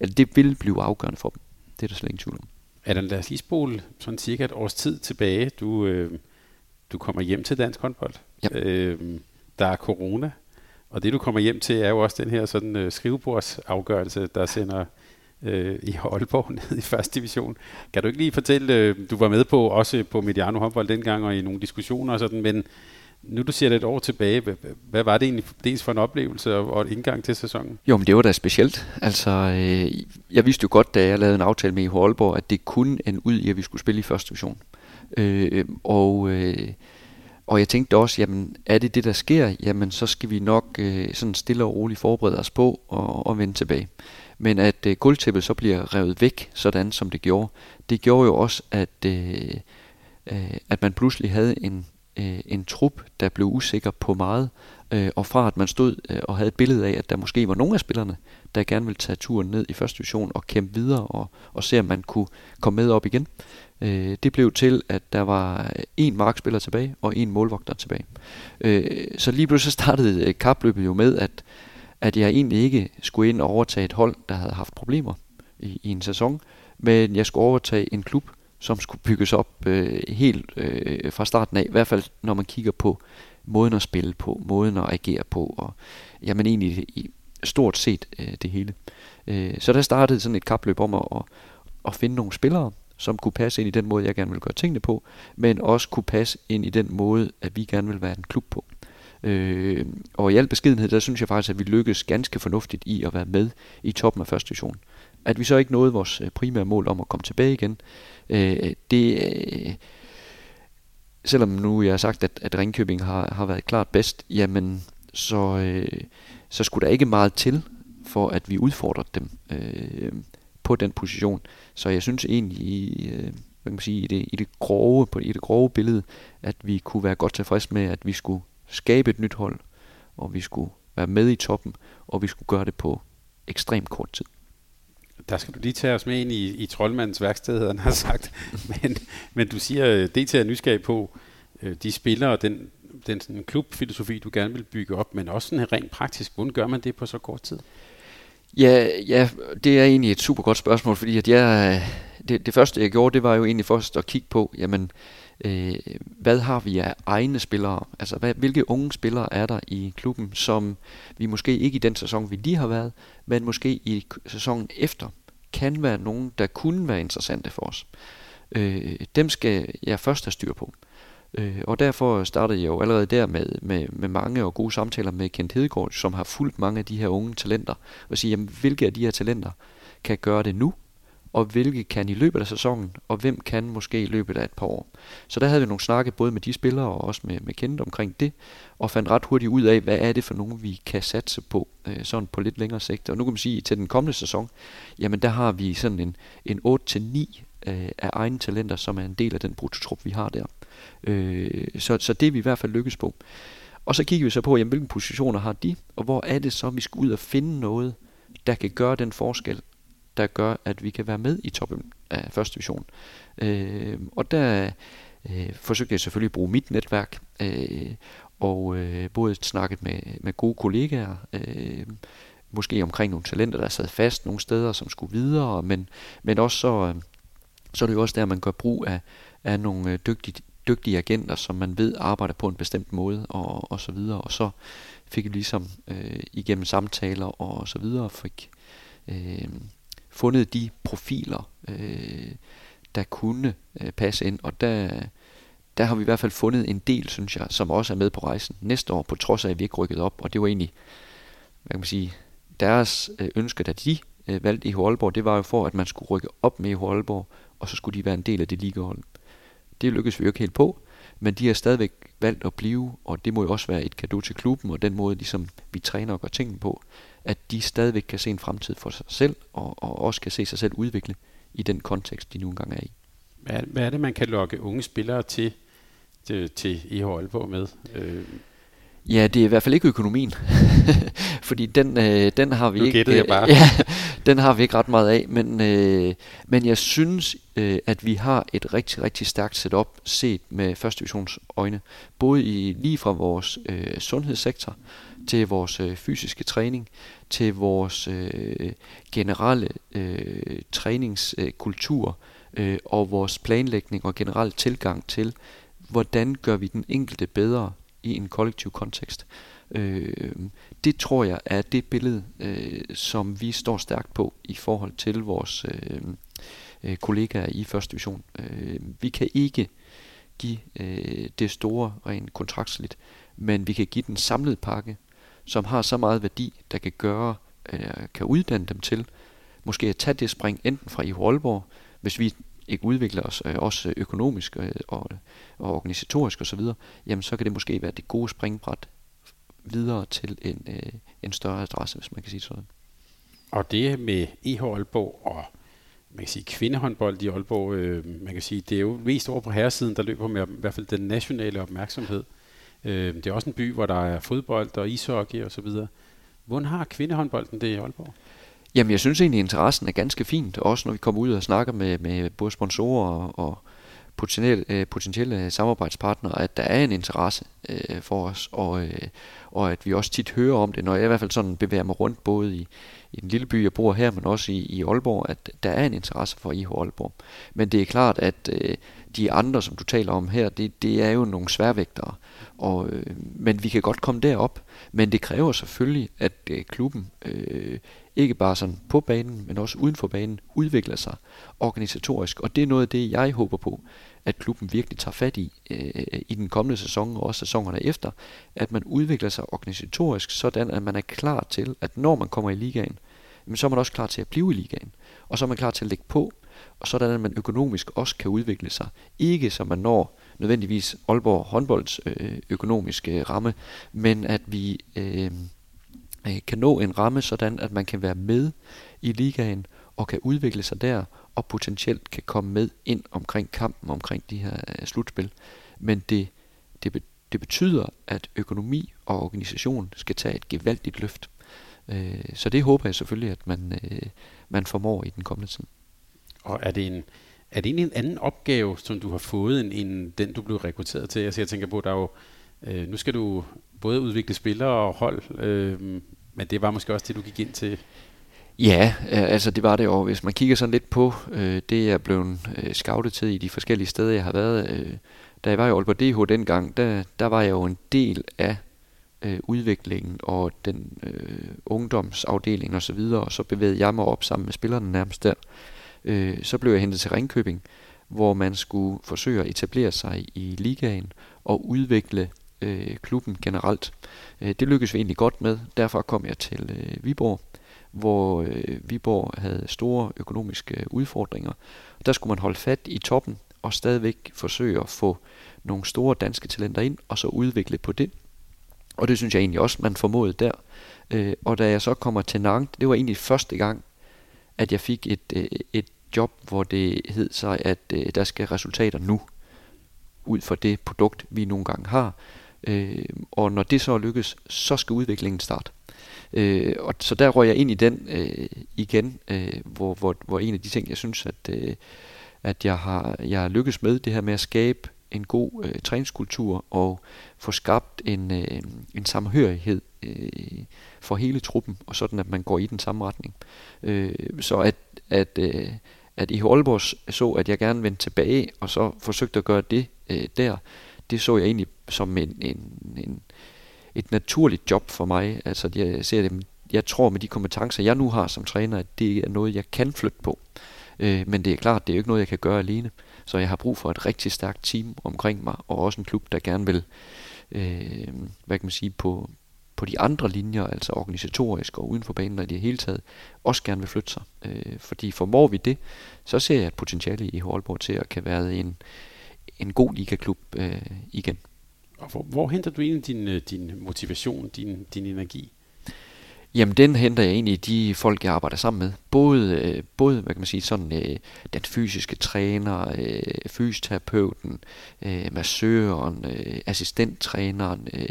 eller det vil blive afgørende for dem. Det er der slet ingen tvivl om. Der, lad os lige spole sådan cirka et års tid tilbage. Du, øh, du kommer hjem til dansk håndbold. Ja. Øh, der er corona, og det du kommer hjem til er jo også den her sådan øh, skrivebordsafgørelse, der sender øh, i Aalborg ned i første division. Kan du ikke lige fortælle, øh, du var med på også på Mediano håndbold dengang og i nogle diskussioner og sådan, men nu du siger det et år tilbage, hvad, hvad var det egentlig dels for en oplevelse og, og et indgang til sæsonen? Jo, men det var da specielt. Altså, øh, jeg vidste jo godt, da jeg lavede en aftale med i Aalborg, at det kunne en ud i, at vi skulle spille i første division. Øh, og, øh, og jeg tænkte også, jamen er det det, der sker, jamen så skal vi nok øh, sådan stille og roligt forberede os på og, og vende tilbage. Men at øh, guldtæppet så bliver revet væk, sådan som det gjorde, det gjorde jo også, at, øh, øh, at man pludselig havde en, øh, en trup, der blev usikker på meget, øh, og fra at man stod øh, og havde et billede af, at der måske var nogle af spillerne, der gerne ville tage turen ned i første division og kæmpe videre og, og se, om man kunne komme med op igen. Øh, det blev til, at der var en markspiller tilbage og en målvogter tilbage. Øh, så lige pludselig startede øh, kapløbet jo med, at, at jeg egentlig ikke skulle ind og overtage et hold, der havde haft problemer i, i en sæson, men jeg skulle overtage en klub, som skulle bygges op øh, helt øh, fra starten af, i hvert fald når man kigger på måden at spille på, måden at agere på, og jamen egentlig i stort set øh, det hele. Øh, så der startede sådan et kapløb om at, at, at finde nogle spillere, som kunne passe ind i den måde, jeg gerne vil gøre tingene på, men også kunne passe ind i den måde, at vi gerne vil være en klub på. Øh, og i al beskedenhed, der synes jeg faktisk, at vi lykkedes ganske fornuftigt i at være med i toppen af første division. At vi så ikke nåede vores øh, primære mål om at komme tilbage igen, øh, det, øh, selvom nu jeg har sagt, at, at Ringkøbing har, har været klart bedst, jamen så, øh, så skulle der ikke meget til, for at vi udfordrede dem øh, på den position. Så jeg synes egentlig, i, øh, hvad kan man sige, i, det, i, det grove, på, i det grove billede, at vi kunne være godt tilfreds med, at vi skulle skabe et nyt hold, og vi skulle være med i toppen, og vi skulle gøre det på ekstremt kort tid. Der skal du lige tage os med ind i, i troldmandens værksted, havde han har sagt. men, men du siger, øh, det til at nysgerrig på øh, de spillere og den, den sådan, klubfilosofi, du gerne vil bygge op, men også sådan rent praktisk. Hvordan gør man det på så kort tid? Ja, ja, det er egentlig et super godt spørgsmål, fordi at jeg, øh, det, det første jeg gjorde, det var jo egentlig først at kigge på, jamen, øh, Øh, hvad har vi af egne spillere? Altså, hvad, hvilke unge spillere er der i klubben, som vi måske ikke i den sæson, vi lige har været, men måske i sæsonen efter, kan være nogen, der kunne være interessante for os. Øh, dem skal jeg først have styr på. Øh, og derfor startede jeg jo allerede der med, med, med mange og gode samtaler med Kent Hedegaard, som har fulgt mange af de her unge talenter, og sige, jamen, hvilke af de her talenter kan gøre det nu, og hvilke kan i løbet af sæsonen, og hvem kan måske i løbet af et par år. Så der havde vi nogle snakke både med de spillere og også med, med Kent omkring det, og fandt ret hurtigt ud af, hvad er det for nogen, vi kan satse på, øh, sådan på lidt længere sigt. Og nu kan man sige, at til den kommende sæson, jamen der har vi sådan en, en 8-9 øh, af egne talenter, som er en del af den brutotrup, vi har der. Øh, så, så det er vi i hvert fald lykkes på. Og så kigger vi så på, jamen, hvilke positioner har de, og hvor er det så, vi skal ud og finde noget, der kan gøre den forskel, der gør, at vi kan være med i toppen af første division. Øh, og der øh, forsøgte jeg selvfølgelig at bruge mit netværk, øh, og øh, både snakket med, med gode kollegaer, øh, måske omkring nogle talenter, der sad fast nogle steder, som skulle videre, men, men også så, øh, så er det jo også der, man gør brug af, af nogle øh, dygtige, dygtige agenter, som man ved arbejder på en bestemt måde, og, og så videre. Og så fik vi ligesom øh, igennem samtaler og så videre, fik øh, fundet de profiler, øh, der kunne øh, passe ind. Og der, der har vi i hvert fald fundet en del, synes jeg, som også er med på rejsen næste år, på trods af, at vi ikke rykket op. Og det var egentlig, hvad kan man sige, deres øh, ønske, da de øh, valgte i Aalborg, det var jo for, at man skulle rykke op med i Aalborg, og så skulle de være en del af det ligehold. Det lykkedes vi jo ikke helt på, men de har stadigvæk valgt at blive, og det må jo også være et gave til klubben, og den måde, ligesom vi træner og gør tingene på, at de stadigvæk kan se en fremtid for sig selv, og, og også kan se sig selv udvikle i den kontekst, de nu engang er i. Hvad er, hvad er det, man kan lokke unge spillere til, til, til IH Aalborg med? Øh. Ja, det er i hvert fald ikke økonomien, fordi den, øh, den har vi nu ikke. Jeg bare. ja, den har vi ikke ret meget af, men, øh, men jeg synes, øh, at vi har et rigtig, rigtig stærkt setup set med første divisions øjne, både i lige fra vores øh, sundhedssektor, til vores øh, fysiske træning, til vores øh, generelle øh, træningskultur øh, og vores planlægning og generelle tilgang til, hvordan gør vi den enkelte bedre i en kollektiv kontekst. Øh, det tror jeg er det billede, øh, som vi står stærkt på i forhold til vores øh, øh, kollegaer i første division. Øh, vi kan ikke give øh, det store rent kontraktsligt, men vi kan give den samlede pakke, som har så meget værdi, der kan gøre, øh, kan uddanne dem til, måske at tage det spring enten fra i Aalborg, hvis vi ikke udvikler os øh, også økonomisk øh, og, og organisatorisk osv., jamen så kan det måske være det gode springbræt videre til en, øh, en større adresse, hvis man kan sige sådan. Og det med EH Aalborg og man kan sige, kvindehåndbold i Aalborg, øh, man kan sige, det er jo mest over på herresiden, der løber med i hvert fald den nationale opmærksomhed. Øh, det er også en by, hvor der er fodbold og ishockey osv. Hvordan har kvindehåndbolden det i Aalborg? Jamen, jeg synes egentlig, at interessen er ganske fint, også når vi kommer ud og snakker med, med både sponsorer og, og potentielle, øh, potentielle samarbejdspartnere, at der er en interesse øh, for os, og, øh, og at vi også tit hører om det, når jeg i hvert fald sådan bevæger mig rundt, både i, i den lille by, jeg bor her, men også i, i Aalborg, at der er en interesse for IH Aalborg. Men det er klart, at øh, de andre, som du taler om her, det, det er jo nogle sværvægtere. Og, øh, men vi kan godt komme derop, men det kræver selvfølgelig, at øh, klubben øh, ikke bare sådan på banen, men også uden for banen, udvikler sig organisatorisk. Og det er noget af det, jeg håber på, at klubben virkelig tager fat i øh, i den kommende sæson og også sæsonerne efter, at man udvikler sig organisatorisk, sådan at man er klar til, at når man kommer i ligaen, jamen, så er man også klar til at blive i ligaen, og så er man klar til at lægge på, og sådan at man økonomisk også kan udvikle sig. Ikke så man når nødvendigvis Aalborg håndbolds øh, økonomiske øh, ramme, men at vi øh, øh, kan nå en ramme, sådan at man kan være med i ligaen og kan udvikle sig der, og potentielt kan komme med ind omkring kampen omkring de her øh, slutspil. Men det, det, det betyder, at økonomi og organisation skal tage et gevaldigt løft. Øh, så det håber jeg selvfølgelig, at man, øh, man formår i den kommende tid. Og er det en, er det en anden opgave, som du har fået, end, end den, du blev rekrutteret til? Altså jeg tænker på, der er jo, øh, nu skal du både udvikle spillere og hold, øh, men det var måske også det, du gik ind til Ja, øh, altså det var det jo. Hvis man kigger sådan lidt på øh, det, jeg blev øh, scoutet til i de forskellige steder, jeg har været. Øh, da jeg var i Aalborg DH dengang, der, der var jeg jo en del af øh, udviklingen og den øh, ungdomsafdeling osv., og, så videre, og så bevægede jeg mig op sammen med spillerne nærmest der. Øh, så blev jeg hentet til Ringkøbing, hvor man skulle forsøge at etablere sig i ligaen og udvikle øh, klubben generelt. Øh, det lykkedes vi egentlig godt med, derfor kom jeg til øh, Viborg, hvor øh, Viborg havde store økonomiske øh, udfordringer. Der skulle man holde fat i toppen og stadigvæk forsøge at få nogle store danske talenter ind, og så udvikle på det. Og det synes jeg egentlig også, man formåede der. Øh, og da jeg så kommer til Nantes, det var egentlig første gang, at jeg fik et, øh, et job, hvor det hed sig, at øh, der skal resultater nu, ud fra det produkt, vi nogle gange har. Øh, og når det så lykkes, så skal udviklingen starte. Øh, og så der røg jeg ind i den øh, igen, øh, hvor, hvor, hvor en af de ting, jeg synes, at, øh, at jeg har jeg har lykkes med, det her med at skabe en god øh, træningskultur og få skabt en, øh, en samhørighed øh, for hele truppen, og sådan at man går i den samme retning. Øh, så at, at, øh, at i Aalborg så, at jeg gerne vendte tilbage, og så forsøgte at gøre det øh, der, det så jeg egentlig som en, en, en, et naturligt job for mig. Altså, jeg ser det, jeg tror med de kompetencer, jeg nu har som træner, at det er noget, jeg kan flytte på. Øh, men det er klart, det er jo ikke noget, jeg kan gøre alene. Så jeg har brug for et rigtig stærkt team omkring mig, og også en klub, der gerne vil, øh, hvad kan man sige, på, på de andre linjer, altså organisatorisk og uden for banen og i det hele taget, også gerne vil flytte sig. Øh, fordi formår vi det, så ser jeg et potentiale i Aalborg til at kan være en, en god ligaklub øh, igen. Og hvor, hvor henter du egentlig din, øh, din motivation, din, din energi? Jamen den henter jeg egentlig i de folk, jeg arbejder sammen med. Både, øh, både hvad kan man sige, sådan, øh, den fysiske træner, øh, fysioterapeuten, øh, massøren, øh, assistenttræneren, øh,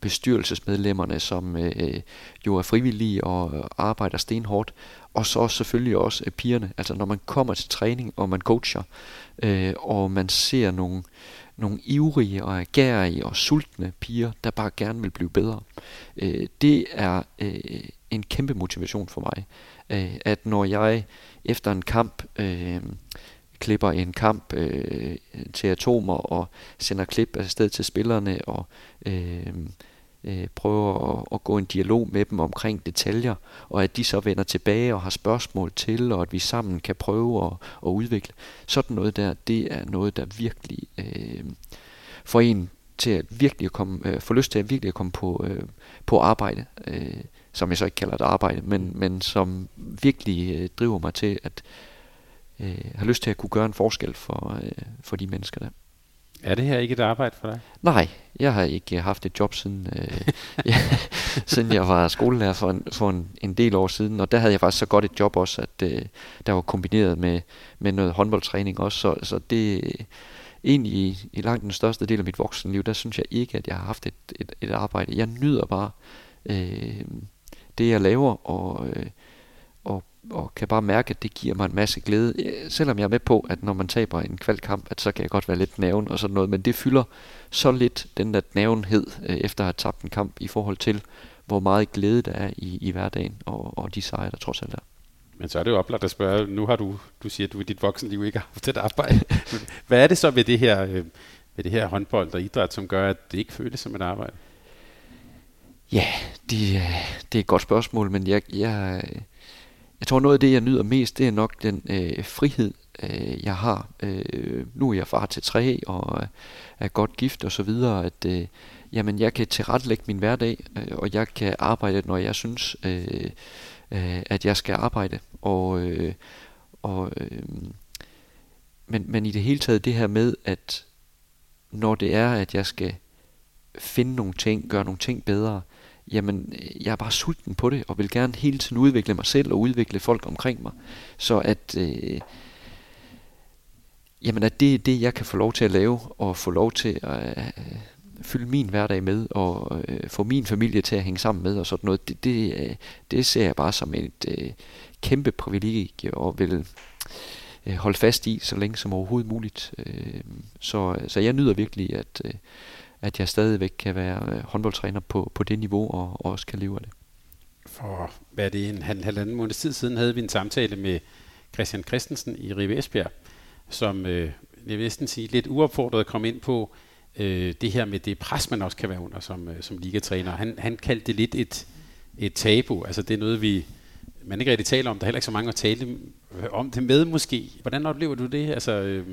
bestyrelsesmedlemmerne, som øh, jo er frivillige og øh, arbejder stenhårdt. Og så selvfølgelig også øh, pigerne. Altså når man kommer til træning, og man coacher, øh, og man ser nogle nogle ivrige og agerige og sultne piger, der bare gerne vil blive bedre. Øh, det er øh, en kæmpe motivation for mig, øh, at når jeg efter en kamp øh, klipper en kamp øh, til atomer og sender klip afsted til spillerne og øh, øh, prøver at, at gå en dialog med dem omkring detaljer, og at de så vender tilbage og har spørgsmål til, og at vi sammen kan prøve at, at udvikle. Sådan noget der, det er noget, der virkelig øh, får en til at virkelig komme, øh, få lyst til at virkelig at komme på, øh, på arbejde, øh, som jeg så ikke kalder det arbejde, men, men som virkelig øh, driver mig til at øh, have lyst til at kunne gøre en forskel for, øh, for de mennesker der. Er det her ikke et arbejde for dig? Nej, jeg har ikke haft et job siden, øh, ja, siden jeg var skolelærer for, en, for en, en del år siden, og der havde jeg faktisk så godt et job også, at øh, der var kombineret med, med noget håndboldtræning også, så, så det egentlig i, i langt den største del af mit voksenliv, der synes jeg ikke, at jeg har haft et, et, et arbejde. Jeg nyder bare øh, det, jeg laver, og, øh, og kan bare mærke, at det giver mig en masse glæde. Selvom jeg er med på, at når man taber en kvalkamp, at så kan jeg godt være lidt næven og sådan noget, men det fylder så lidt den der nævenhed øh, efter at have tabt en kamp i forhold til, hvor meget glæde der er i, i hverdagen og, og de sejre, der trods alt er. Men så er det jo oplagt at spørge, nu har du, du siger, at du i dit voksenliv ikke har haft et arbejde. Hvad er det så ved det her, øh, ved det her håndbold og idræt, som gør, at det ikke føles som et arbejde? Ja, det, det er et godt spørgsmål, men jeg, jeg, jeg tror noget af det, jeg nyder mest, det er nok den øh, frihed, øh, jeg har. Øh, nu er jeg far til tre og er godt gift og så videre, at øh, jamen, jeg kan tilrettelægge min hverdag, øh, og jeg kan arbejde, når jeg synes, øh, øh, at jeg skal arbejde. Og, øh, og, øh, men, men i det hele taget det her med, at når det er, at jeg skal finde nogle ting, gøre nogle ting bedre, jamen jeg er bare sulten på det, og vil gerne hele tiden udvikle mig selv og udvikle folk omkring mig. Så at, øh, jamen at det er det, jeg kan få lov til at lave, og få lov til at øh, fylde min hverdag med, og øh, få min familie til at hænge sammen med, og sådan noget, det, det, øh, det ser jeg bare som et øh, kæmpe privilegie, og vil øh, holde fast i, så længe som overhovedet muligt. Øh, så, øh, så jeg nyder virkelig, at øh, at jeg stadigvæk kan være øh, håndboldtræner på, på det niveau og, og også kan leve af det. For hvad er det, en halv, halvanden måned tid siden havde vi en samtale med Christian Christensen i Rive Esbjerg, som øh, jeg vil næsten sige lidt uopfordret kom ind på øh, det her med det pres, man også kan være under som, øh, som ligatræner. Han, han kaldte det lidt et, et tabu, altså det er noget, vi man ikke rigtig taler om. Der er heller ikke så mange at tale om det med måske. Hvordan oplever du det? Altså, øh...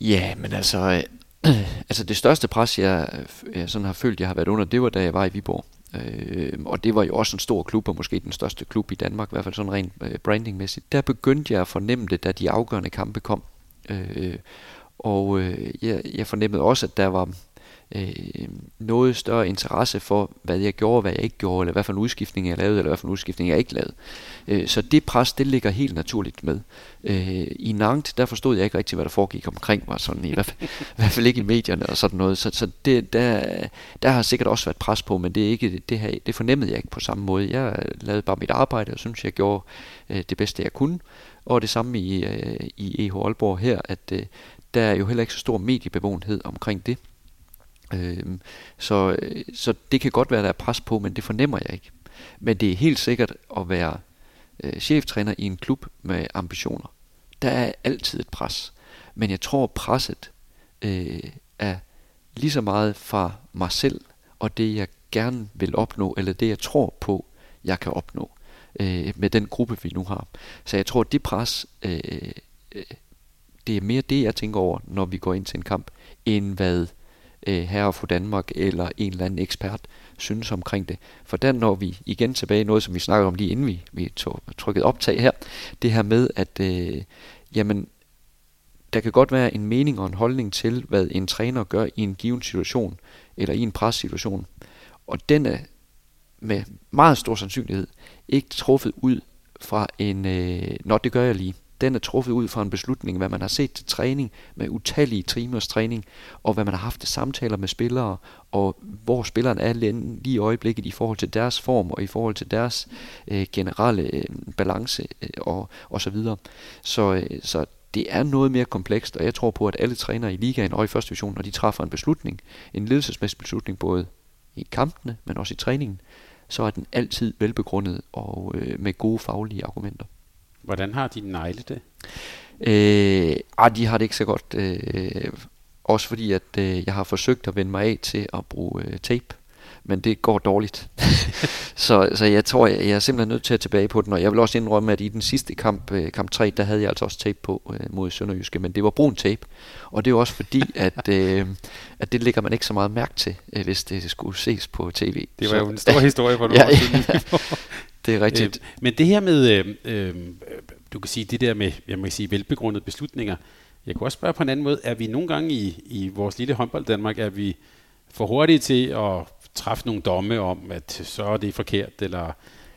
Ja, men altså, altså det største pres, jeg, jeg sådan har følt, jeg har været under, det var da jeg var i Viborg. Øh, og det var jo også en stor klub, og måske den største klub i Danmark, i hvert fald sådan rent øh, brandingmæssigt. Der begyndte jeg at fornemme det, da de afgørende kampe kom. Øh, og øh, jeg, jeg fornemmede også, at der var øh, noget større interesse for, hvad jeg gjorde hvad jeg ikke gjorde, eller hvad for en udskiftning jeg lavede, eller hvad for en udskiftning jeg ikke lavede. Øh, så det pres, det ligger helt naturligt med. Øh, I Nantes, der forstod jeg ikke rigtig, hvad der foregik omkring mig, sådan i hvert fald, i hvert fald ikke i medierne og sådan noget. Så, så det, der, der har sikkert også været pres på, men det, er ikke, det, her, det fornemmede jeg ikke på samme måde. Jeg lavede bare mit arbejde, og synes, jeg gjorde øh, det bedste, jeg kunne. Og det samme i, øh, i EH Aalborg her, at øh, der er jo heller ikke så stor mediebevågenhed omkring det. Øhm, øh, så, så det kan godt være, der er pres på, men det fornemmer jeg ikke. Men det er helt sikkert at være øh, cheftræner i en klub med ambitioner. Der er altid et pres. Men jeg tror, presset øh, er lige så meget fra mig selv, og det jeg gerne vil opnå, eller det jeg tror på, jeg kan opnå øh, med den gruppe, vi nu har. Så jeg tror, at det pres, øh, øh, det er mere det, jeg tænker over, når vi går ind til en kamp, end hvad øh, herre fru Danmark eller en eller anden ekspert synes omkring det. For der når vi igen tilbage noget, som vi snakkede om lige inden vi, vi tog, trykkede optag her. Det her med, at øh, jamen, der kan godt være en mening og en holdning til, hvad en træner gør i en given situation, eller i en pressituation. Og den er med meget stor sandsynlighed ikke truffet ud fra en, øh, nå det gør jeg lige den er truffet ud fra en beslutning, hvad man har set til træning med utallige timers træning, og hvad man har haft samtaler med spillere, og hvor spilleren er lige i øjeblikket i forhold til deres form, og i forhold til deres øh, generelle øh, balance, øh, og, og så videre. Så, øh, så det er noget mere komplekst, og jeg tror på, at alle trænere i ligaen og i første division, når de træffer en beslutning, en ledelsesmæssig beslutning, både i kampene, men også i træningen, så er den altid velbegrundet og øh, med gode faglige argumenter. Hvordan har de negle det? Øh, ah, de har det ikke så godt. Øh, også fordi, at øh, jeg har forsøgt at vende mig af til at bruge øh, tape men det går dårligt. så, så jeg tror, jeg, jeg er simpelthen nødt til at tilbage på den, og jeg vil også indrømme, at i den sidste kamp, øh, kamp 3, der havde jeg altså også tape på øh, mod Sønderjyske, men det var brun tape, og det er også fordi, at, øh, at det lægger man ikke så meget mærke til, øh, hvis det skulle ses på tv. Det var så, jo en stor historie for ja, det er rigtigt. Øh, men det her med, øh, øh, du kan sige, det der med, jeg må sige, velbegrundede beslutninger, jeg kunne også spørge på en anden måde, er vi nogle gange i, i vores lille håndbold Danmark, er vi for hurtige til at træffe nogle domme om, at så er det forkert, eller,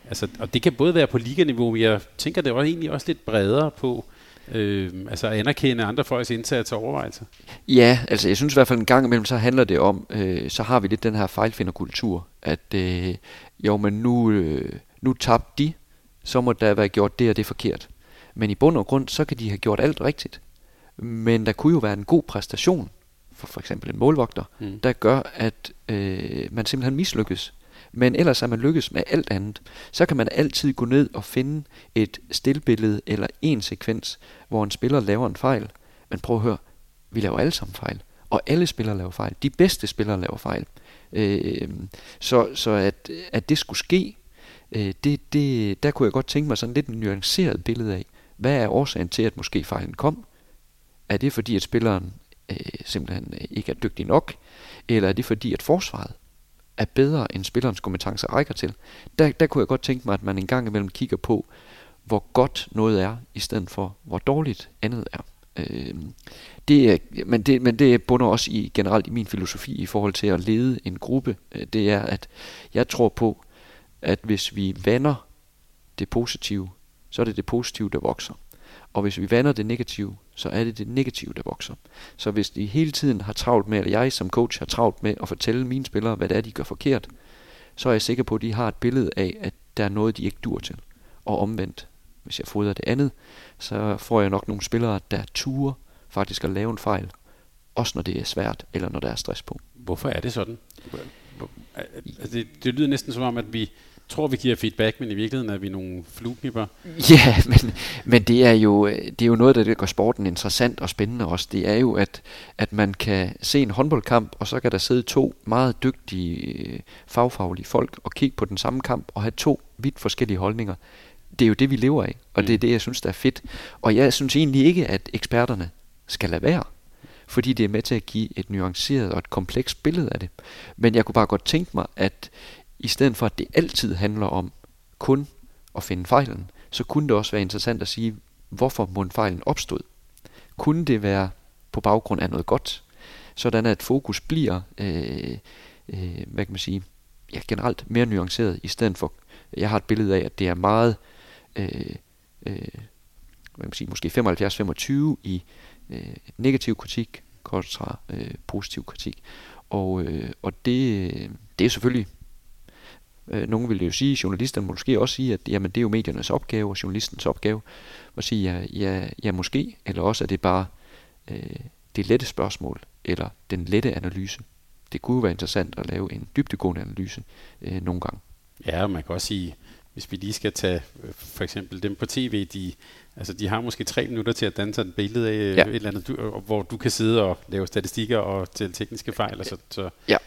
altså, og det kan både være på liganiveau, men jeg tænker, det er egentlig også lidt bredere på, øh, altså at anerkende andre folks indsats og overvejelser. Ja, altså jeg synes i hvert fald en gang imellem, så handler det om, øh, så har vi lidt den her fejlfinderkultur, at øh, jo, men nu, øh, nu tabte de, så må der være gjort det og det forkert. Men i bund og grund, så kan de have gjort alt rigtigt. Men der kunne jo være en god præstation for for eksempel en målvogter, mm. der gør, at øh, man simpelthen mislykkes. Men ellers er man lykkes med alt andet. Så kan man altid gå ned og finde et stillbillede eller en sekvens, hvor en spiller laver en fejl. Men prøv at høre, vi laver alle sammen fejl. Og alle spillere laver fejl. De bedste spillere laver fejl. Øh, så så at, at det skulle ske, øh, det, det, der kunne jeg godt tænke mig sådan lidt en nuanceret billede af. Hvad er årsagen til, at måske fejlen kom? Er det fordi, at spilleren øh, simpelthen øh, ikke er dygtig nok, eller er det fordi, at forsvaret er bedre, end spillerens kompetencer rækker til? Der, der kunne jeg godt tænke mig, at man en gang imellem kigger på, hvor godt noget er, i stedet for hvor dårligt andet er. Øh, det er men, det, men det bunder også i generelt i min filosofi i forhold til at lede en gruppe. Øh, det er, at jeg tror på, at hvis vi vander det positive, så er det det positive, der vokser. Og hvis vi vander det negative, så er det det negative, der vokser. Så hvis de hele tiden har travlt med, eller jeg som coach har travlt med at fortælle mine spillere, hvad det er, de gør forkert, så er jeg sikker på, at de har et billede af, at der er noget, de ikke dur til. Og omvendt, hvis jeg fodrer det andet, så får jeg nok nogle spillere, der turer faktisk at lave en fejl, også når det er svært, eller når der er stress på. Hvorfor er det sådan? Altså det, det lyder næsten som om, at vi tror, vi giver feedback, men i virkeligheden er vi nogle flueknipper. Ja, men, men det, er jo, det er jo noget, der gør sporten interessant og spændende også. Det er jo, at, at man kan se en håndboldkamp, og så kan der sidde to meget dygtige øh, fagfaglige folk og kigge på den samme kamp og have to vidt forskellige holdninger. Det er jo det, vi lever af, og mm. det er det, jeg synes, der er fedt. Og jeg synes egentlig ikke, at eksperterne skal lade være fordi det er med til at give et nuanceret og et komplekst billede af det. Men jeg kunne bare godt tænke mig, at i stedet for at det altid handler om kun at finde fejlen, så kunne det også være interessant at sige, hvorfor mundfejlen opstod. Kunne det være på baggrund af noget godt, sådan at fokus bliver, øh, øh, hvad kan man sige, ja, generelt mere nuanceret, i stedet for, jeg har et billede af, at det er meget, øh, øh, hvad kan man sige, måske 75-25 i øh, negativ kritik kontra øh, positiv kritik. Og, øh, og det, øh, det er selvfølgelig nogle vil jo sige, journalisterne måske også sige, at jamen, det er jo mediernes opgave og journalistens opgave at sige, ja, ja, ja måske, eller også er det bare øh, det lette spørgsmål, eller den lette analyse. Det kunne være interessant at lave en dybdegående analyse øh, nogle gange. Ja, man kan også sige, hvis vi lige skal tage øh, for eksempel dem på tv, de, altså de har måske tre minutter til at danse et billede af øh, ja. et eller andet, du, hvor du kan sidde og lave statistikker og til tekniske fejl. Og så, så. Ja,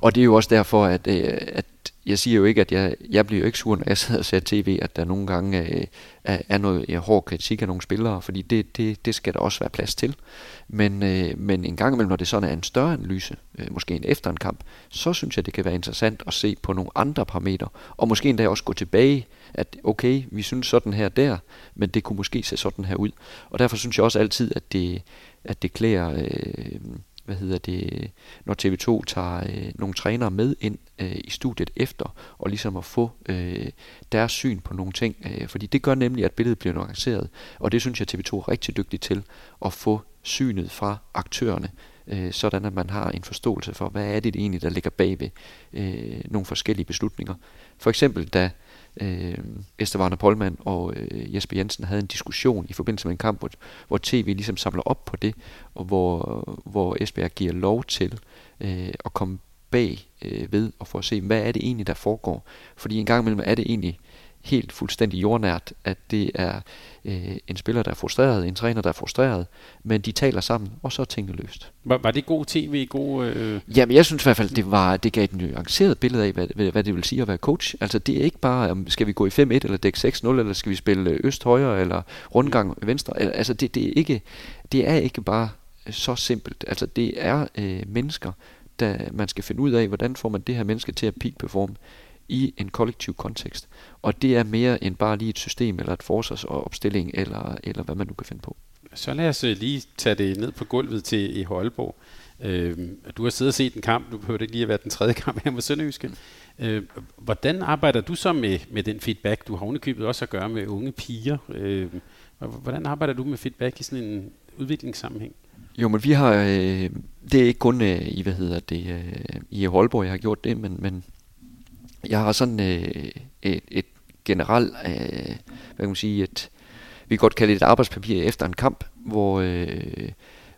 og det er jo også derfor, at, at jeg siger jo ikke, at jeg, jeg bliver jo ikke sur, når jeg sidder og ser tv, at der nogle gange øh, er, er noget ja, hård kritik af nogle spillere, fordi det, det, det skal der også være plads til. Men, øh, men en gang imellem, når det sådan er en større analyse, øh, måske en efter en kamp, så synes jeg, det kan være interessant at se på nogle andre parametre, og måske endda også gå tilbage, at okay, vi synes sådan her der, men det kunne måske se sådan her ud. Og derfor synes jeg også altid, at det, at det klæder... Øh, hvad hedder det, når TV2 tager øh, nogle trænere med ind øh, i studiet efter, og ligesom at få øh, deres syn på nogle ting, øh, fordi det gør nemlig, at billedet bliver nuanceret, og det synes jeg TV2 er rigtig dygtig til, at få synet fra aktørerne, øh, sådan at man har en forståelse for, hvad er det egentlig, der ligger bag ved øh, nogle forskellige beslutninger. For eksempel da øh, Estevana Polman og øh, Jesper Jensen havde en diskussion i forbindelse med en kamp, hvor, hvor tv ligesom samler op på det, og hvor, hvor Esbjerg giver lov til øh, at komme bag øh, ved og for at se, hvad er det egentlig, der foregår. Fordi en gang imellem er det egentlig helt fuldstændig jordnært, at det er øh, en spiller, der er frustreret, en træner, der er frustreret, men de taler sammen, og så er tingene løst. Var, var det god tv? God, øh... Jamen, jeg synes i hvert fald, det, var, det gav et nuanceret billede af, hvad, hvad det vil sige at være coach. Altså, det er ikke bare, om skal vi gå i 5-1, eller dække 6-0, eller skal vi spille øst højre, eller rundgang venstre. Altså, det, det, er ikke, det er ikke bare så simpelt. Altså, det er øh, mennesker, der man skal finde ud af, hvordan får man det her menneske til at peak perform i en kollektiv kontekst. Og det er mere end bare lige et system, eller et forsvarsopstilling, eller, eller hvad man nu kan finde på. Så lad os øh, lige tage det ned på gulvet til i Aalborg. Øh, du har siddet og set en kamp, du behøver ikke lige at være den tredje kamp her med Sønderjyske. Øh, hvordan arbejder du så med, med den feedback? Du har underkøbet også at gøre med unge piger. Øh, hvordan arbejder du med feedback i sådan en udviklingssammenhæng? Jo, men vi har, øh, det er ikke kun øh, i, hvad hedder det, øh, i Aalborg, jeg har gjort det, men, men jeg har sådan øh, et, et generelt, øh, hvad kan man sige, et, vi kan godt kalde det et arbejdspapir efter en kamp, hvor, øh,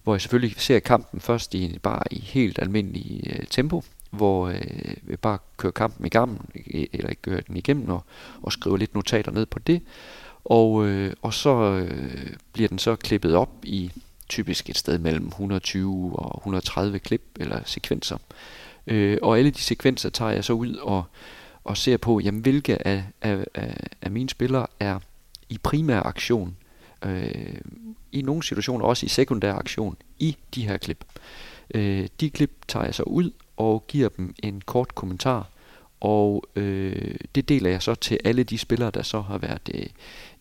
hvor jeg selvfølgelig ser kampen først i bare i helt almindelig øh, tempo, hvor øh, vi bare kører kampen i gang, eller ikke kører den igennem, og, og skriver lidt notater ned på det. Og, øh, og så øh, bliver den så klippet op i typisk et sted mellem 120 og 130 klip eller sekvenser. Øh, Øh, og alle de sekvenser tager jeg så ud og, og ser på, jamen, hvilke af, af, af, af mine spillere er i primær aktion, øh, i nogle situationer også i sekundær aktion, i de her klip. Øh, de klip tager jeg så ud og giver dem en kort kommentar, og øh, det deler jeg så til alle de spillere, der så har været øh,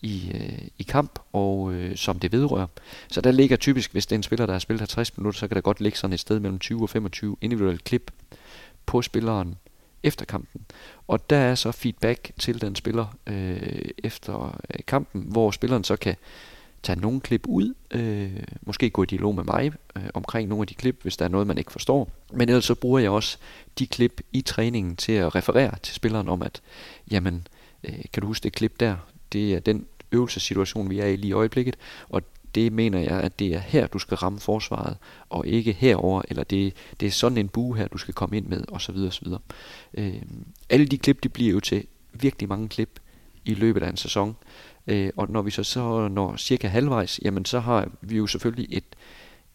i, øh, i kamp, og øh, som det vedrører. Så der ligger typisk, hvis det er en spiller, der har spillet 50 minutter, så kan der godt ligge sådan et sted mellem 20 og 25 individuelle klip på spilleren efter kampen. Og der er så feedback til den spiller øh, efter øh, kampen, hvor spilleren så kan tage nogle klip ud, øh, måske gå i dialog med mig øh, omkring nogle af de klip, hvis der er noget, man ikke forstår. Men ellers så bruger jeg også de klip i træningen til at referere til spilleren om, at jamen, øh, kan du huske det klip der? Det er den øvelsessituation, vi er i lige i øjeblikket, og det mener jeg, at det er her, du skal ramme forsvaret, og ikke herover, eller det, det er sådan en bue her, du skal komme ind med, osv. osv. Øh, alle de klip, de bliver jo til virkelig mange klip i løbet af en sæson, øh, og når vi så, så når cirka halvvejs, jamen så har vi jo selvfølgelig et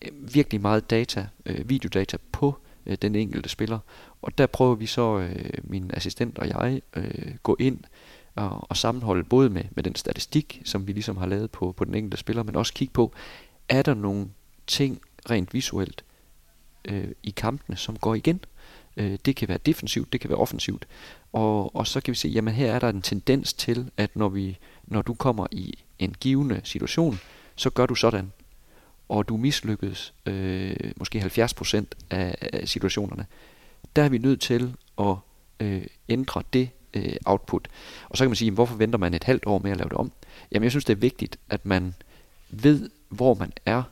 øh, virkelig meget data, øh, videodata på øh, den enkelte spiller, og der prøver vi så, øh, min assistent og jeg, øh, gå ind og, og sammenholde både med, med den statistik, som vi ligesom har lavet på, på den enkelte spiller, men også kigge på, er der nogle ting rent visuelt øh, i kampene, som går igen. Øh, det kan være defensivt, det kan være offensivt. Og, og så kan vi se, jamen her er der en tendens til, at når, vi, når du kommer i en givende situation, så gør du sådan. Og du mislykkedes øh, måske 70% af, af situationerne. Der er vi nødt til at øh, ændre det øh, output. Og så kan man sige, hvorfor venter man et halvt år med at lave det om? Jamen jeg synes, det er vigtigt, at man ved, hvor man er,